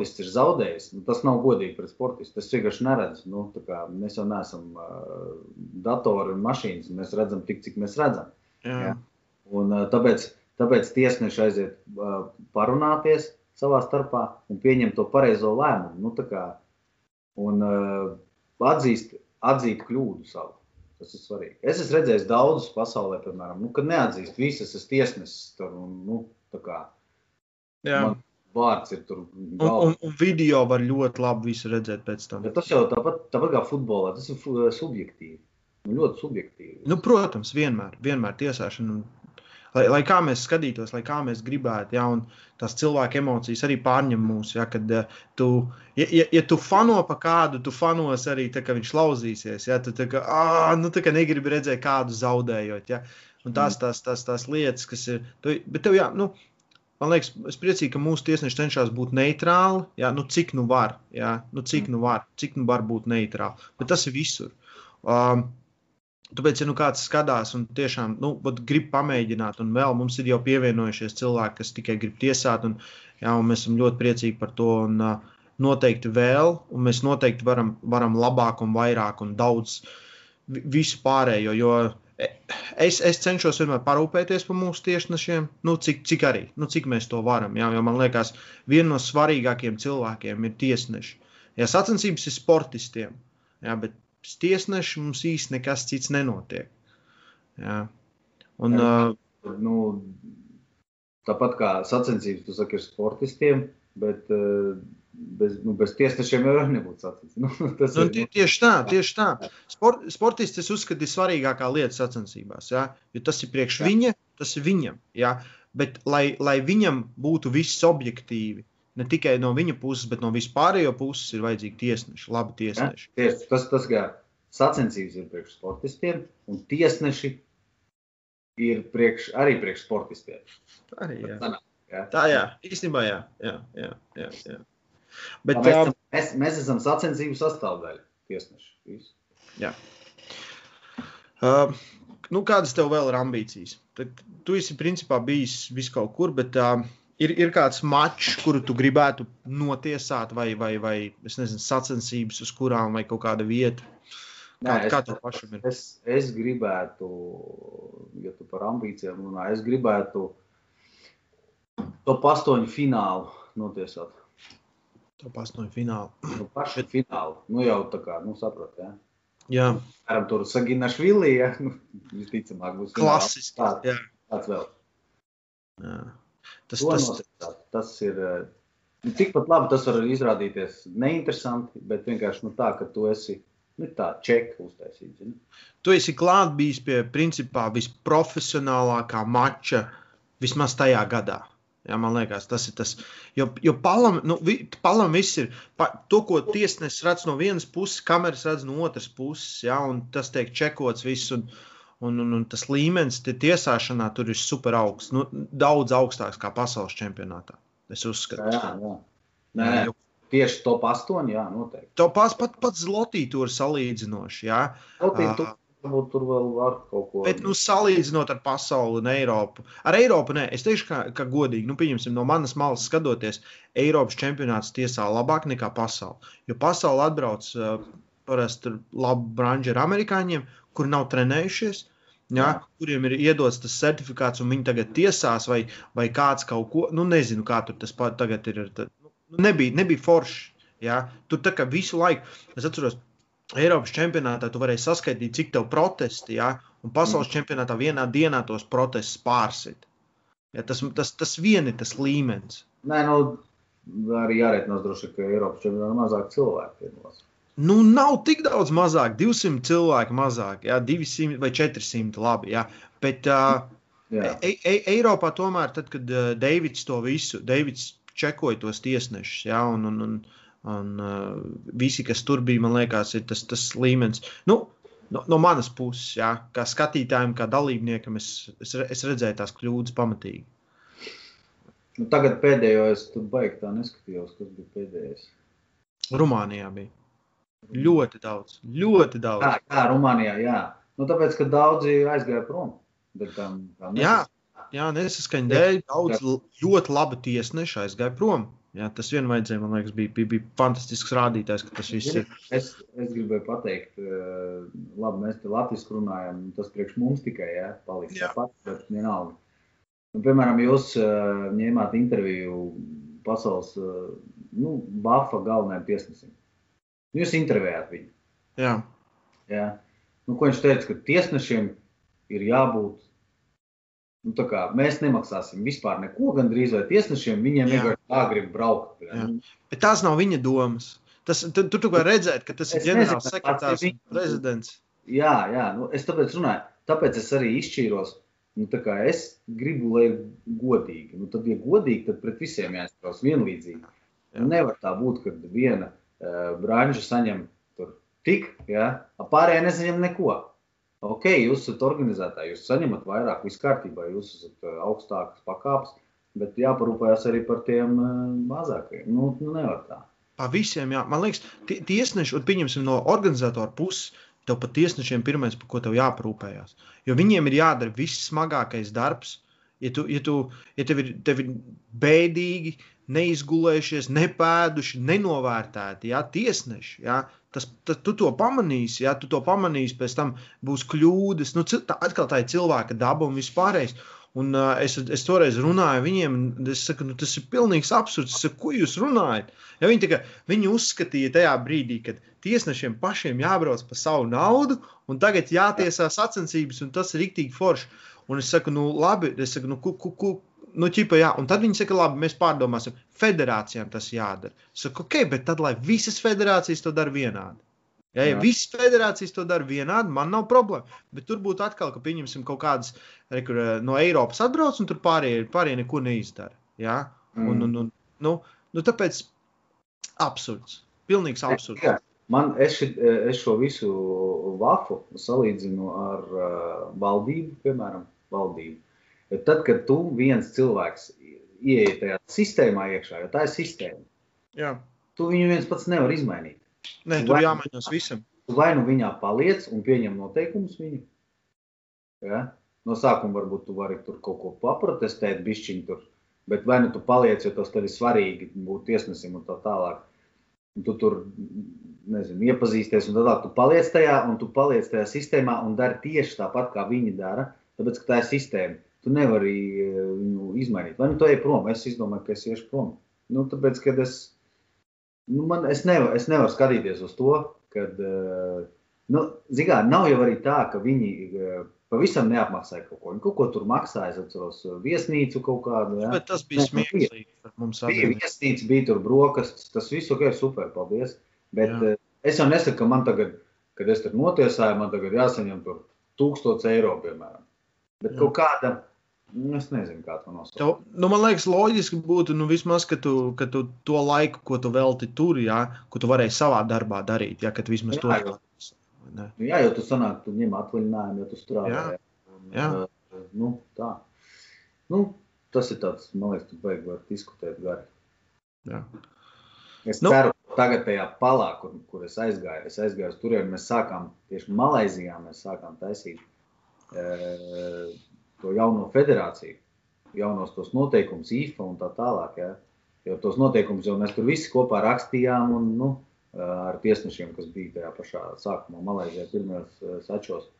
sportists ir zaudējis, nu, tas nav godīgi pret sportistu. Es vienkārši neredzu. Nu, mēs jau neesam uh, datori un mašīnas. Mēs redzam tik, cik mēs redzam. Jā. Ja? Un, uh, tāpēc, tāpēc tiesneši aiziet uh, parunāties savā starpā un pieņemt to pareizo lēmumu. Nu, kā, un uh, atzīst, atzīt kļūdu savu. Tas ir svarīgi. Es esmu redzējis daudzus pasaulē, piemēram, nu, kad neatzīst visas, es tiesnesis tur, un, nu, tā kā. Jā. Man vārds ir tur. Un, galvā. un, un video var ļoti labi visu redzēt pēc tam. Bet tas jau tāpat, tāpat kā futbolā, tas ir fu- subjektīvi. Nu, ļoti subjektīvi. Nu, protams, vienmēr, vienmēr tiesāšana. un Lai, lai kā mēs skatītos, lai kā mēs gribētu, ja, un tās cilvēka emocijas arī pārņem mūs. Ja, kad, eh, tu, ja, ja, ja tu fano pa kādu, tu fanos arī, tā, ka viņš lauzīsies. Ja, tu tā kā, ā, nu, tā kā negribi redzēt kādu zaudējot. Ja. Un tās, tās, tās, tās lietas, kas ir. Tu, bet tev, jā, nu, man liekas, es priecīgi, ka mūsu tiesneši cenšas būt neitrāli. Ja, nu, cik nu var, ja, nu, cik nu var, cik nu var būt neitrāli. Bet tas ir visur. Um, Tāpēc, ja nu kāds skatās un tiešām nu, grib pamēģināt, un vēl mums ir jau pievienojušies cilvēki, kas tikai grib tiesāt, un, jā, un mēs esam ļoti priecīgi par to. Un, uh, noteikti vēl, un mēs noteikti varam, varam labāk, un vairāk un daudz vi- visu pārējo. Jo es, es cenšos vienmēr parūpēties par mūsu tiesnešiem, nu, cik, cik arī, nu, cik mēs to varam. Jā, jo man liekas, viena no svarīgākajiem cilvēkiem ir tiesneši. Jā, sacensības ir sportistiem, jā, bet bez tiesneša mums īsti nekas cits nenotiek. Jā. Un, Jā. uh, Nu, tāpat kā sacensības, tu saki, ir sportistiem, bet uh, bez, nu, bez tiesnešiem jau nebūtu sacensības. Nu, tas Nu, ir, tie- tieši tā, tieši tā. Sport, sportists, es uzskatu, ir svarīgākā lieta sacensībās. Ja? Jo tas ir priekš Jā. viņa, tas ir viņam. Ja? Bet, lai, lai viņam būtu viss objektīvi, ne tikai no viņa puses, bet no vispārējo puses, ir vajadzīgi tiesneši, labi tiesneši. tieši, tas, tas kā sacensības ir priekš sportistiem, un tiesneši ir priekš, arī priekš sportistiem. Arī, jā. Sanāk, jā. Tā, jā, īstenībā, jā. jā, jā, jā, jā. Bet, Tā mēs, jā, esam, mēs, mēs esam sacensību sastāvdaļa. Tiesneši. Visu. Uh, nu, kādas tev vēl ir ambīcijas? Tad, tu esi principā bijis vis kaut kur, bet uh, ir, ir kāds mačs, kuru tu gribētu notiesāt, vai, vai, vai es nezinu, sacensības, uz kurām, vai kaut kāda vieta. Kā, Nē, kā es- tev pašam ir? Es, es gribētu, ja tu par ambīcijām runā, es gribētu to pastoņu finālu notiesāt. To pasnoju finālu. Nu, pašu finālu. Nu, jau tā kā, nu, saprot, jā. Jā, Ar tur Saginašvili, ja, nu, visticamāk būs klasiski. Tā, Jā, tāds vēl. jā. Tas, To tas, notiesāt. Tas ir, eh, nu, tikpat labi tas var izrādīties neinteresanti, bet vienkārši nu, tā, ka tu esi, nu, tā čeka uztaisīt, zini. tu esi klāt bijis pie principā visprofesionālākā mača vismaz tajā gadā. Jā, man liekas, tas ir tas. Jo, jo palam, nu, vi, palam viss ir pa, to, ko tiesnesis redz no vienas puses, kameras redz no otras puses. Jā, un tas tiek čekots viss. Un, un, un, un tas līmenis tie tiesāšanā tur ir super augsts. Nu, daudz augstāks kā pasaules čempionātā. Es uzskatu. Jā, jā. Nē, nē, jo tieši top 8, jā, noteikti. To pats pat, pat Zlotī tur salīdzinoši. Jā. Kaut Ā. varbūt tur vēl var kaut ko. Bet, nu, salīdzinot ar pasauli un Eiropu, ar Eiropu, nē, es teikšu, ka, ka godīgi, nu, pieņemsim, no manas malas skatoties, Eiropas čempionāts tiesā labāk nekā pasaule. Jo pasaule atbrauc uh, parasti labu branžu ar amerikāņiem, kuri nav trenējušies. Ja, kuriem ir iedots tas certifikāts, un viņi tagad tiesās, vai, vai kāds kaut ko, nu, nezinu, kā tur tas tagad ir. Tad, nu, nebija, nebija forši. Ja? Tur tā kā visu laiku, es atceros, Eiropas čempionātā tu varēji saskaitīt, cik tev protesti, ja? un pasaules mm. čempionātā vienā dienā tos protestus pārsit. Ja, tas, tas, tas vien ir tas līmenis. Nē, nu, arī jāreitinās droši, ka Eiropas čempionātā mazāk cilvēku piedalās. Nu, nav tik daudz mazāk, 200 cilvēku mazāk, ja? 200 vai 400 labi. Ja? Bet uh, Jā, e e Eiropā tomēr, tad, kad uh, Deivids to visu, Deivids čekoja tos tiesnešus, ja? un, un, un, un uh, visi, kas tur bija, man liekas, ir tas, tas līmenis. Nu, no, no manas puses, ja? kā skatītājiem, kā dalībniekam, es, es, es redzēju tās kļūdas pamatīgi. nu, tagad pēdējo es tur baigi tā neskatījos, kas bija pēdējais. Rumānijā bija ļoti daudz, ļoti daudz. Jā, jā Rumānijā, jā. Nu, tāpēc, ka daudzi aizgāja prom. Tā Jā, jā nesaskaņa dēļ daudz ļoti labi tiesneši aizgāja prom. Jā, tas vien vajadzēja, man liekas, bija, bija, bija fantastisks rādītājs, ka tas viss ir. Es, es gribēju pateikt, eh, labi, mēs te latviešu runājam, tas priekš mums tikai jā, paliks tāpat, bet vienalga. Nu, piemēram, jūs uh, ņēmāt interviju pasaules uh, nu, Bafa galvenajam tiesnesim. Jūs intervējāt viņu. Jā, Jā. nu, ko viņš teica, ka tiesnešiem ir jābūt. Nu, kā, mēs nemaksāsim vispār neko, gandrīz vai tiesnešiem. Viņiem vienkārši tā grib braukt. Bet tās nav viņa domas. Tas, tu, tu, tu vari redzēt, ka tas Es ir ģenerāls sekretārs un prezidents. Jā, jā nu, es tāpēc runāju. Tāpēc es arī izšķīros. Nu, tā kā es gribu, lai ir godīgi. Nu, tad, ja godīgi, tad pret visiem jāizturās vienlīdzīgi. Nu, nevar tā būt, ka viena uh, branža saņem tur tik, ja, a pārējie nesaņem neko. Ok, jūs esat organizētāji, jūs saņemat vairāk, viss kārtībā, jūs esat uh, augstākas pakāpes, bet jāparūpējas arī par tiem uh, mazākajiem. Nu, nu, nevar tā. Pa visiem, jā. Man liekas, tie- tiesneši, un pieņemsim no organizatora puses, tev pat tiesnešiem pirmais, par ko tev jāparūpējās. Jo viņiem ir jādara viss smagākais darbs. Ja, tu, ja, tu, ja tev, ir, tev ir bēdīgi, neizgulējušies, nepēduši, nenovērtēti, jā, tiesneši, jā, tas, tas, tu to pamanīsi, jā, tu to pamanīsi, pēc tam būs kļūdas. Nu, tā, atkal tā ir cilvēka daba un vispārējais. Un, uh, es, es toreiz runāju ar viņiem, un es saku, nu, tas ir pilnīgs absurds. Saku, ko jūs runājat? Ja viņi, tika, viņi uzskatīja tajā brīdī, kad tiesnešiem pašiem jābrauc par savu naudu, un tagad jātiesā sacensības, un tas ir rīktīgi forši. Un es saku, nu, labi, es saku, nu, ku, ku, ku, nu, ķipa, jā. Un tad viņi saka, labi, mēs pārdomāsim, federācijām tas jādara. Saku, ok, bet tad, lai visas federācijas to dara vienādi. Ja, ja visas federācijas to dara vienādi, man nav problēma. Bet tur būtu atkal, ka pieņemsim kaut kādas re, kur, eh, no Eiropas atbrauc, un tur pārējie, pārējie neko neizdara. Ja? Un, un, un, nu, nu, tāpēc absurds. Pilnīgs absurds. Jā, Man es, ši, es šo visu vafu salīdzinu ar uh, valdību, piemēram, valdību. Jo tad, kad tu viens cilvēks ieej tajā sistēmā iekšā, jo tā ir sistēma, Jā. tu viņu viens pats nevar izmainīt. Nē, tur jāmainās visam. Tu vai nu viņā paliec un pieņem noteikumus viņu. Ja? No sākuma varbūt tu vari tur kaut ko paprotestēt, bišķiņ tur. Bet vai nu tu paliec, jo tas tev ir svarīgi būt tiesnesim un tā tālāk. Un tu tur, nezinu, iepazīsties un tā tālāk. Tu paliec tajā un tu paliec tajā sistēmā un dari tieši tāpat, kā viņi dara. Tāpēc, ka tā ir sistēma. Tu nevari eh, viņu izmainīt. Vai nu tu ej prom? Es izdomāju, ka es iešu prom. Nu, tāpēc, kad es, nu, man, es, nevaru, es nevaru skatīties uz to, kad, uh, nu, zigā, nav jau arī tā, ka viņi uh, pavisam neapmaksāja kaut ko. Viņi kaut ko tur maksāja, es atceros, viesnīcu kaut kādu. Ja? Bet tas bija Nē, nu, bija. smieklīgi. Mums Bija viesnīca, bija tur brokastis, tas viss ok, super, paldies. Bet Jā. es jau nesaku, ka man tagad, kad es tur notiesāju, man tagad jāsaņem tur tūkstots eiro, piemēram. Bet Jā. kaut kāda, nu, es nezinu, kā to nosaukt. Tev, nu, man liekas, loģiski būtu, nu, vismaz, ka tu, ka tu to laiku, ko tu velti tur, jā, ko tu varēji savā darbā darīt, jā, ka tu vismaz Jā, to jo. ne? Nu, Jā, jau tu sanāk, tu ņem atvaļinājumu, ja tu strādā. Jā. Un, Jā. uh, Nu, tā. Nu, tas ir tāds, man liekas, tu beig var diskutēt gari. Jā. Es Nu. nu, ceru, tagad tajā palā, kur, kur es aizgāju, es aizgāju uz turieni, mēs sākām tieši Malaizijā, mēs sākām taisīt e, to jauno federāciju, jaunos tos noteikumus, IFA un tā tālāk. Ja? Jo tos noteikumus jau mēs tur visi kopā rakstījām un nu, ar tiesnešiem, kas bija tajā pašā sākumā Malaizijā pirmajos sačos.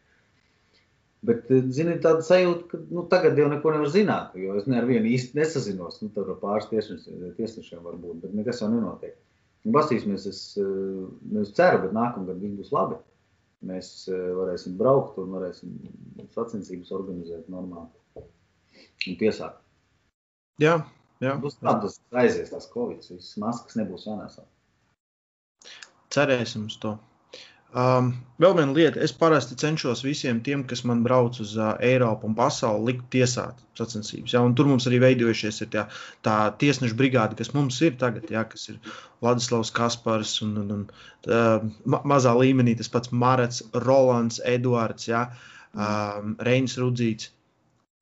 Bet, e, zini, tāda sajūta, ka nu, tagad jau neko nevar zināt, jo es ar vienu īsti nesazinos. Nu, tur ar pāris tiesnešiem, var būt, bet nekas jau nenotiek. Basīsimies, es e, nevis ceru, bet nākamgad viss būs labi. Mēs e, varēsim braukt un varēsim sacensības organizēt normāli un tiesāt. Jā, jā. Būs tā, tas aizies, tas covid, visas maskas nebūs jānēsā. Cerēsim uz to. Um, vēl viena lieta, es parasti cenšos visiem tiem, kas man brauc uz uh, Eiropu un pasauli, likt tiesāt sacensības. Ja? Un tur mums arī veidojušies tā, tā tiesnešu brigāde, kas mums ir tagad, ja? kas ir Vladislavs Kaspars un, un, un uh, ma mazā līmenī tas pats Marats, Rolands, Eduards, ja? um, Reinis Rudzīts.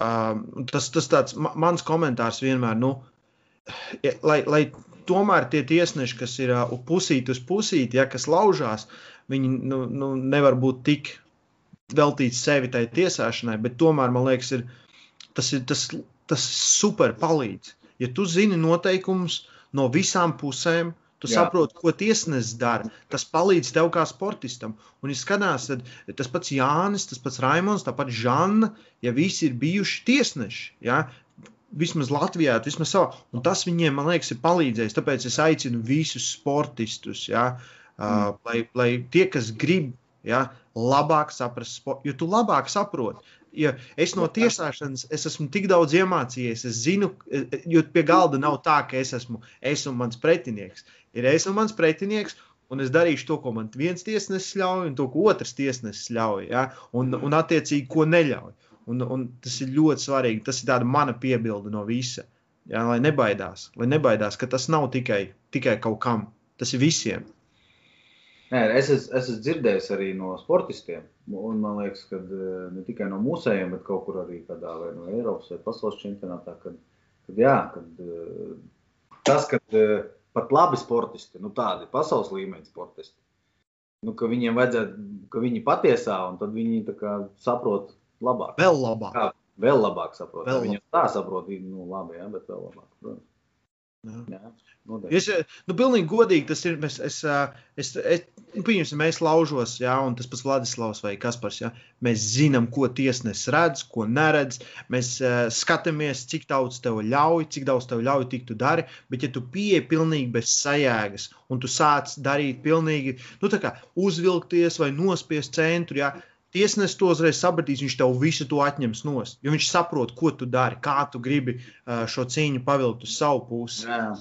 Um, tas, tas tāds ma mans komentārs vienmēr, nu, ja, lai, lai tomēr tie tiesneši, kas ir uh, pusīt uz pusīti, ja, kas laužās, viņi nu, nu, nevar būt tik veltīti sevi tai tiesāšanai, bet tomēr man liekas, ir, tas ir tas, tas super palīdz. Ja tu zini noteikumus no visām pusēm, tu Jā. Saproti, ko tiesnesis dara. Tas palīdz tev kā sportistam. Un, ja skatās, tad tas pats Jānis, tas pats Raimons, tāpat Žanna, ja visi ir bijuši tiesneši. Ja? Vismaz Latvijā, vismaz savā. Un tas viņiem, man liekas, ir palīdzējis. Tāpēc es aicinu visus sportistus, ja? uh, lai, lai tie, kas grib Ja? Labāk saprast, sportu, jo tu labāk saproti. Ja es no tiesāšanas es esmu tik daudz iemācījies, es zinu, jo pie galda nav tā, ka es esmu es un mans pretinieks. Ir es un mans pretinieks, un es darīšu to, ko man viens tiesnesis ļauj, un to, ko otrs tiesnesis ļauj. Ja? Un, un attiecīgi, ko neļauj. Un, un tas ir ļoti svarīgi. Tas ir mana piebilde no visa. Ja? Lai nebaidās, lai nebaidās, ka tas nav tikai, tikai kaut kam. Tas ir visiem. Nē, es, es, es esmu dzirdējis arī no sportistiem. Un man liekas, ka eh, ne tikai no mūsējiem, bet kaut kur arī kādā vai no Eiropas vai pasaules čempionātā. Kad, kad, jā, kad, eh, tas, ka eh, pat labi sportisti, nu tādi pasaules līmeņa sportisti, nu, ka viņiem vajadzētu, ka viņi patiesā un tad viņi kā, saprot labāk. Vēl labāk. Kā, vēl labāk saprot. Vēl labāk. Viņi tā saprot, nu labi, jā, bet vēl labāk. Protams. Jā. Es, nu, pilnīgi godīgi tas ir. Mēs, es, es, es, nu, pieņemsim, mēs laužos, jā, un tas pats Vladislavs vai Kaspars. Jā, mēs zinām, ko tiesnesis redz, ko neredz. Mēs uh, skatāmies, cik daudz tev ļauj, cik daudz tev ļauj, tik tu dari. Bet, ja tu pieeji pilnīgi bez sajēgas, un tu sāc darīt pilnīgi, nu, tā kā uzvilkties vai nospiest centru, jā, Tiesnesis to uzreiz sapratīs, viņš tev visu to atņems no stūra. Jo viņš saprot, ko tu dari, kā tu gribi uh, šo cīņu pavilkt uz savu pusi. Jā.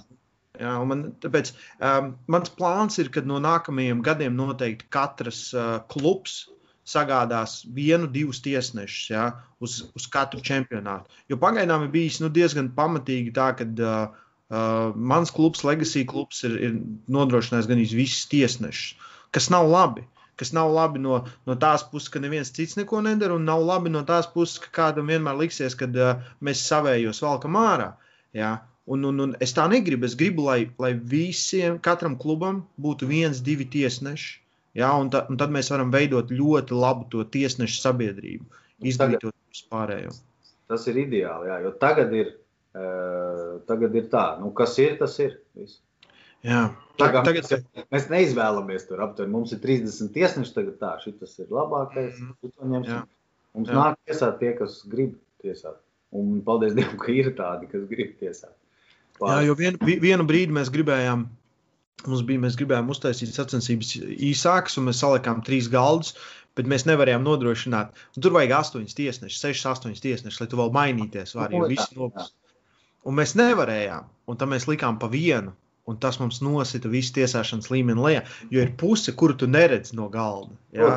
Jā, man, tāpēc um, mans plāns ir, ka no nākamajiem gadiem noteikti katrs uh, klubs sagādās vienu, divus tiesnešus ja, uz, uz katru čempionātu. Jo pagaidām ir bijis nu, diezgan pamatīgi tā, ka uh, uh, mans klubs, Legacy klubs, ir, ir nodrošinājis gan visus tiesnešus, kas nav labi. Kas nav labi no, no tās puses, ka neviens cits neko nedara, un nav labi no tās puses, ka kādam vienmēr liksies, ka uh, mēs savējos valkam ārā. Ja? Un, un, un es tā negribu. Es gribu, lai, lai visiem, katram klubam būtu viens, divi tiesneši. Ja, un, ta, un tad mēs varam veidot ļoti labu to tiesnešu sabiedrību, izglītot vispārējo. Tas ir ideāli, jā, jo tagad ir, uh, tagad ir tā, nu, kas ir, tas ir. Viss. Jā, tagad, tagad... Mēs, neizvēlamies tur aptuveni. Mums ir 30 tiesneši, tagad tā, šis ir labākais. Mm -hmm. Mums jā. nāk tiesāt tie, kas grib tiesāt. Un paldies Dievam, ka ir tādi, kas grib tiesāt. Jā, jo vien, vienu brīdi mēs gribējām, mums bija, mēs gribējām uztaisīt sacensības īsākas, un mēs salikām trīs galdus, bet mēs nevarējām nodrošināt. Un tur vajag astoņas tiesnešus, sešas, astoņas tiesnešus, lai tu vēl mainīties vari, jo viss nopūst. Un mēs nevarējām, un tad mēs likām pa vienu, un tas mums nosita visu tiesāšanas līmeni lejā, jo ir puse, kuru tu neredzi no galda. Ja?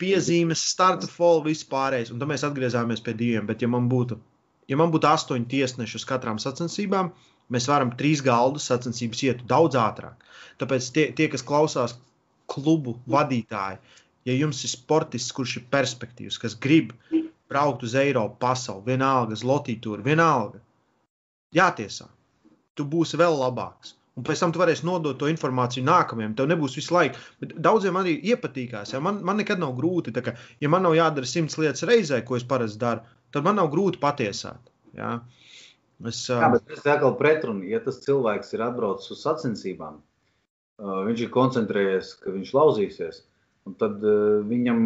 Piezīmes, starta folu, viss pārējais, un tad mēs atgriezāmies pie diviem, bet ja man būtu, ja man būtu astoņi tiesneši uz katrām sacensībām, Mēs varam trīs galdus sacensības iet daudz ātrāk. Tāpēc tie, tie kas klausās klubu vadītāji, ja jums ir sportists, kurš ir perspektīvs, kas grib braukt uz Eiropu, pasauli, vienalga, uz Lotītūru, vienalga, jātiesā. Tu būsi vēl labāks. Un pēc tam tu varēsi nodot to informāciju nākamajam. Tev nebūs visu laiku. Bet daudziem arī iepatīkās. Ja? Man, man nekad nav grūti. Kā, ja man nav jādara simts lietas reizē, ko es parasti daru, tad man nav grūti patiesāt. Ja? Es, uh... Jā, bet tas ir atkal pretrunā. Ja tas cilvēks ir atbraucis uz sacensībām, uh, viņš ir koncentrējies, ka viņš lauzīsies, tad uh, viņam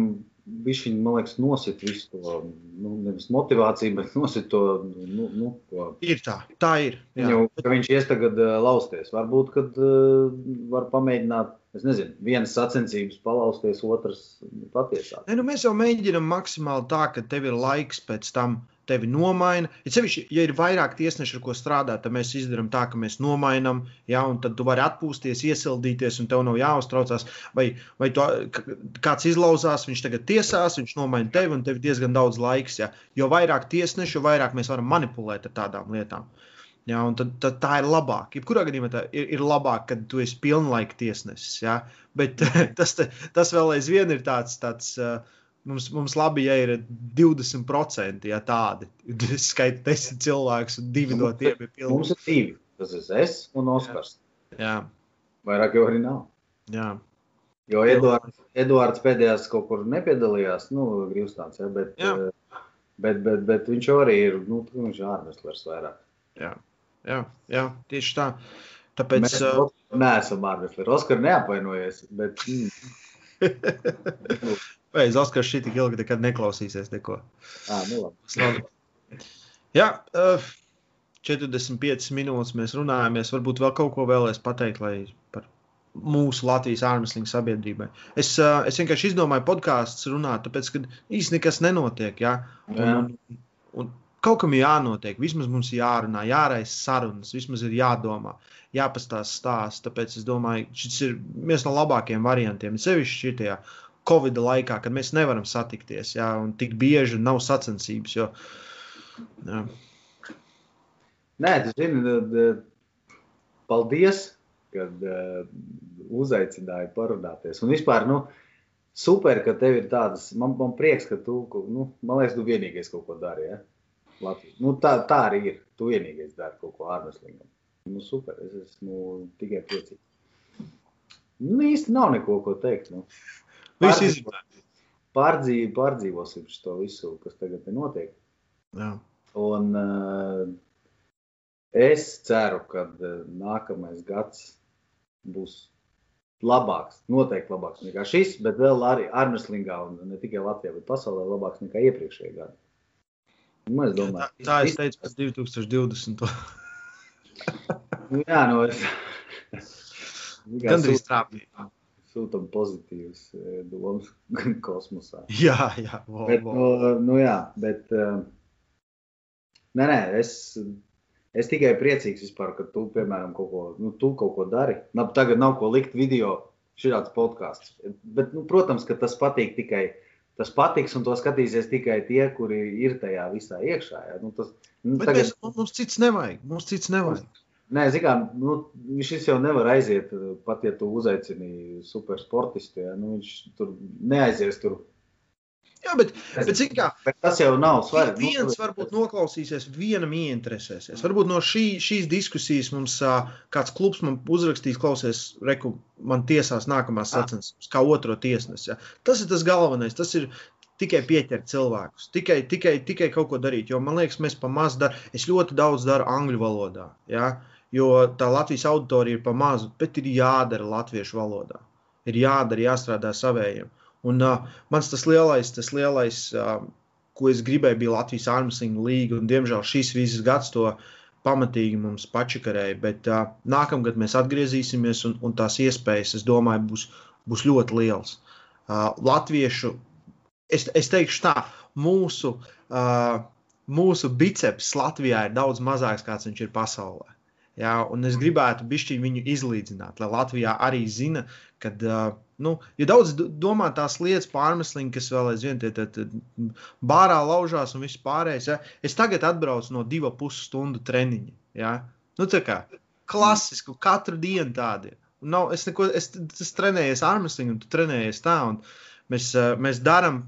viņš, man liekas, nosit visu to, nu, nevis motivāciju, bet nosit to. Nu, nu, to. Ir tā, tā ir. Viņu, viņš ies tagad uh, lausties. Varbūt, kad uh, var pamēģināt, es nezinu, vienas sacensības palausties, otras patiesā. Ne, nu, mēs jau mēģinām maksimāli tā, ka tev ir laiks pēc tam tevi nomaina. Ja, sevišķi, ja ir vairāk tiesneši, ar ko strādāt, tad mēs izdarām tā, ka mēs nomainām, ja, un tad tu vari atpūsties, iesildīties, un tev nav jāuztraucās. Vai, vai tu, kāds izlauzās, viņš tagad tiesās, viņš nomaina tevi, un tev ir diezgan daudz laiks. Ja. Jo vairāk tiesneši, jo vairāk mēs varam manipulēt ar tādām lietām. Ja, tad, tad tā ir labāk. Jebkurā gadījumā tā ir, ir labāk, kad tu esi pilnlaika tiesnesis. Ja? Bet tas, tas vēl aizvien ir tāds. tāds uh, Mums, mums labi, ja ir 20% ja tādi. Es skaitu desmit cilvēkus, un divi no tiem ir pilnīgi. Mums ir divi. Tas ir es un Oskars. Jā. Jā. Vairāk jau arī nav. Jā. Jo Eduards, Eduards pēdējās kaut kur nepiedalījās, nu, Grīvstāns, ja, bet, Jā. Eh, bet, bet, bet viņš arī ir, nu, viņš ir ārveslers vairāk. Jā. Jā, jā, tieši tā. Tāpēc... Mēs uh... neesam ārvesleri. Oskar neapvainojies, bet... Vai Oskars šī tik ilgi nekad neklausīsies neko? À, nu labi. Jā, uh, 45 minūtes mēs runājamies. Varbūt vēl kaut ko vēlēs pateikt, lai par mūsu Latvijas ārmeslīņu sabiedrībai. Es, uh, es vienkārši izdomāju podkāstus runāt, tāpēc, ka īstenībā nekas nenotiek. Ja? Un, Jā. un, un kaut kam jānotiek, vismaz mums jārunā, jāraisa sarunas, vismaz ir jādomā, jāpastāsta stāsts. Tāpēc es domāju, šis ir viens no labākajiem variantiem. Sevišķi šajā Covid laikā, kad mēs nevaram satikties, ja? un tik bieži nav sacensības. Jo, jā. Nē, zini, tad, eh, paldies, kad uh, uzaicināji parunāties. Un vispār, nu, super, ka tev ir tādas, man, man prieks, ka tu, nu, man liekas, tu vienīgais kaut ko dari, ja? Latvijas. Nu, tā, tā arī ir. Tu vienīgais dari kaut ko ārmeslīgam. Nu, super, es esmu tikai priecīgs. Nu, īsti nav neko, ko teikt. Nu. Viss izdarīts. Pārdzīv, pārdzīvosim šo visu, kas tagad notiek. Jā. Un uh, es ceru, ka uh, nākamais gads būs labāks, noteikti labāks nekā šis, bet vēl arī Armstrongā un ne tikai Latvijā, bet pasaulē labāks nekā iepriekšējā gada. Nu, es Tā, domāju, tā es teicu par 2020. Nu, jā, no es. Gandrīz trāpīja. Sūtam pozitīvas eh, domas kosmosā. Jā, jā, vo, Bet, vo. nu, nu jā, bet. Uh, nē, nē, es, es tikai priecīgs vispār, ka tu, piemēram, kaut ko, nu, tu kaut ko dari. Nu, tagad nav ko likt video, šāds podkāsts. Bet, nu, protams, ka tas patīk tikai. Tas patiks, un to skatīsies tikai tie, kuri ir tajā visā iekšā. Ja? Nu, tas, nu, Bet mēs, mums cits nevajag. Mums cits nevajag. Nē, zikā, nu, šis jau nevar aiziet, pat ja tu uzaicini supersportistu. Ja? Nu, viņš tur neaizies tur. Jā, bet, bet zini kā, Bet tas jau nav svarīgi. Nu, viens varbūt noklausīsies, vienam ieinteresēsies. Varbūt no šī, šīs diskusijas mums kāds klubs man uzrakstīs, klausies, reku, man tiesās nākamās sacensības, kā otro tiesnesi. Ja. Tas ir tas galvenais. Tas ir tikai pieķert cilvēkus, tikai, tikai, tikai kaut ko darīt. Jo man liekas, mēs pa maz darām. Es ļoti daudz daru angļu valodā. Ja? Jo tā Latvijas auditorija ir pa mazu, bet ir jādara latviešu valodā. Ir jādara, jāstrādā savējiem. Un uh, mans tas lielais, tas lielais uh, ko es gribēju, bija Latvijas Armstrong līga. Un, diemžēl šis viss gads to pamatīgi mums pačakarēja. Bet uh, nākamgad mēs atgriezīsimies, un, un tās iespējas, es domāju, būs, būs ļoti liels. Uh, Latviešu, es, es teikšu tā, mūsu, uh, mūsu biceps Latvijā ir daudz mazāks, kāds viņš ir pasaulē. Jā, un es gribētu viņu izlīdzināt, lai Latvijā arī zina, ka uh, nu, ja daudz domā tās lietas pārmeslīgi, kas vēl aizvien tie, bārā laužās un viss pārējais. Ja? Es tagad atbraucu no divu pusi stundu treniņa. Ja? Nu, tā kā klasiski, katru dienu tādi. Nav, es, neko, es, es trenējies armstrong, un tu trenējies tā. Mēs, mēs darām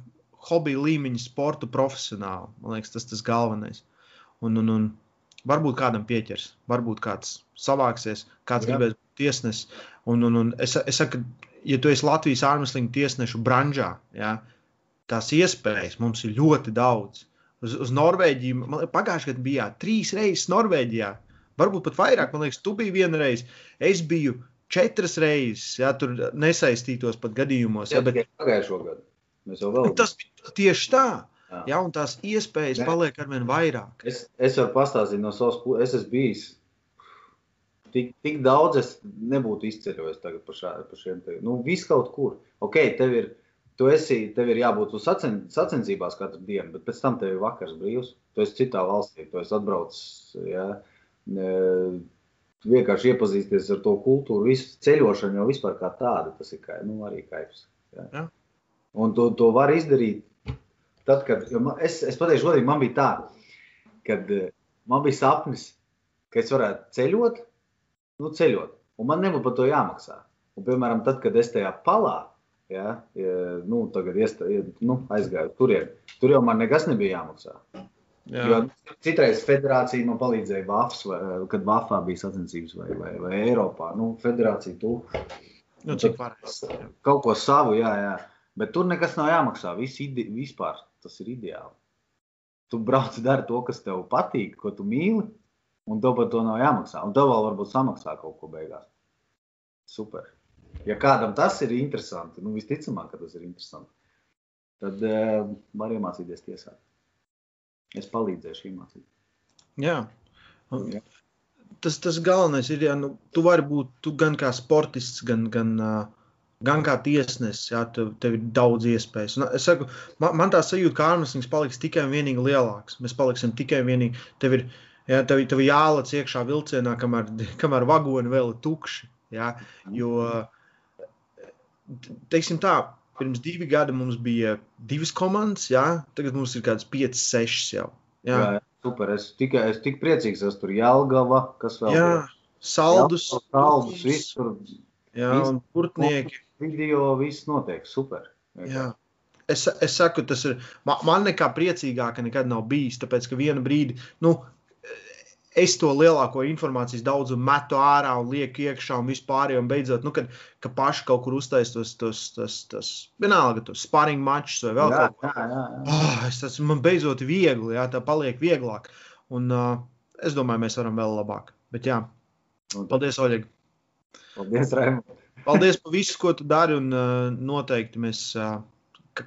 hobiju līmeņa sportu profesionāli. Man liekas, tas ir tas galvenais. Un, un, un varbūt kādam pieķers, varbūt kāds savāksies, kāds Jā. gribēs būt tiesnesis. Un, un, un es, es saku, ja tu esi Latvijas ārmeslīņu tiesnešu branžā, ja, tās iespējas mums ir ļoti daudz. Uz, uz Norvēģiju, pagājušajā gadā bijāt trīs reizes Norvēģijā, varbūt pat vairāk, man liekas, tu biji viena reize. Es biju četras reizes, ja tur nesaistītos pat gadījumos. Ja, bet pagājušo gadu vēl. Tas bija tieši tā. Jā. Ja, un tās iespējas ne. paliek ar vien vairāk. Es, es varu pastāstīt no savas puses, es esmu bijis tik, tik daudz es nebūtu izceļojis tagad par, šā, par šiem te. Nu, viss kaut kur. Ok, tev ir, tu esi, tev ir jābūt uz sacen, sacensībās katru dienu, bet pēc tam tev ir vakars brīvs. Tu esi citā valstī, tu esi atbraucis, jā, ne, vienkārši iepazīsties ar to kultūru, visu ceļošanu jau vispār kā tāda, tas ir kā, nu, arī kaifs. Jā. Jā. Un to, to var izdarīt tad, kad, es, es pateikšu godīgi, man bija tā, kad man bija sapnis, ka es varētu ceļot, nu, ceļot. Un man nebūtu par to jāmaksā. Un, piemēram, tad, kad es tajā palā ja, nu, iesta, nu, aizgāju turien, tur jau man nekas nebija jāmaksā. Jā. Jo citreiz federācija man palīdzēja Vafs, vai, kad Vafā bija sacensības vai, vai, vai Eiropā. Nu, federācija tu. Nu, cik varēs. Kaut ko savu, jā, jā. Bet tur nekas nav jāmaksā. Viss ide, vispār tas ir ideāli. Tu brauc, dari to, kas tev patīk, ko tu mīli, un tev par to nav jāmaksā. Un tev vēl varbūt samaksā kaut ko beigās. Super. Ja kādam tas ir interesanti, nu visticamāk, ka tas ir interesanti, tad uh, var iemācīties tiesāt. Es palīdzēšu iemācīt. Jā. Jā. tas, tas galvenais ir, ja nu, tu vari būt gan kā sportists, gan, gan, gan kā tiesnesis. Ja, tev, tev ir daudz iespējas. Un es saku, man, man tā sajūta, ka ārmestings paliks tikai un vienīgi lielāks. Mēs paliksim tikai un vienīgi. Tev ir, ja, tev, tev jālec iekšā vilcienā, kamēr, kamēr vagoni vēl ir tukši. Ja, jo, teiksim tā, pirms divi gadi mums bija divas komandas, jā, tagad mums ir kāds 5, 6 jau. Jā. Jā, super. Es tikai es tik priecīgs, es tur Jālgava, kas vēl jā, saldus, saldus, viss tur. Jā, un purtnieki. Video, viss notiek, super. Jā. Es, es saku, tas ir, man, man nekā priecīgāka nekad nav bijis, tāpēc, ka vienu brīdi, nu, es to lielāko informācijas daudzumu metu ārā un lieku iekšā un vispār. Un beidzot, nu, kad ka paši kaut kur uztaisīs tos, tos, tos, tos vienalga, tos sparring mačus vai vēl jā, kaut ko tādu. Oh, tas man beidzot viegli, jā, tā paliek vieglāk. Un uh, es domāju, mēs varam vēl labāk. Bet jā, paldies, Oļeg. Paldies, Raimond. paldies par visu, ko tu dari un uh, noteikti mēs. Uh,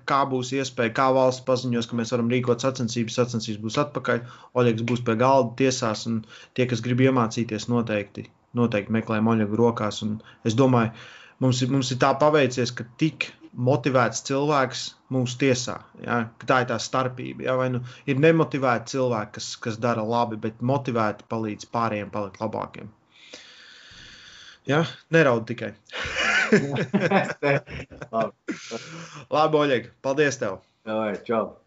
kā būs iespēja, kā valsts paziņos, ka mēs varam rīkot sacensības, sacensības būs atpakaļ, Oļegs būs pie galda tiesās, un tie, kas grib iemācīties, noteikti, noteikti meklē Oļegu rokās. Un es domāju, mums ir, mums ir tā paveicies, ka tik motivēts cilvēks mūsu tiesā. Ja? Tā ir tā starpība. Ja? Vai nu ir nemotivēti cilvēki, kas, kas dara labi, bet motivēti palīdz pārējiem palikt labākiem. Ja? Neraud tikai. Labi, Oļeg, paldies tev! Jā, čau!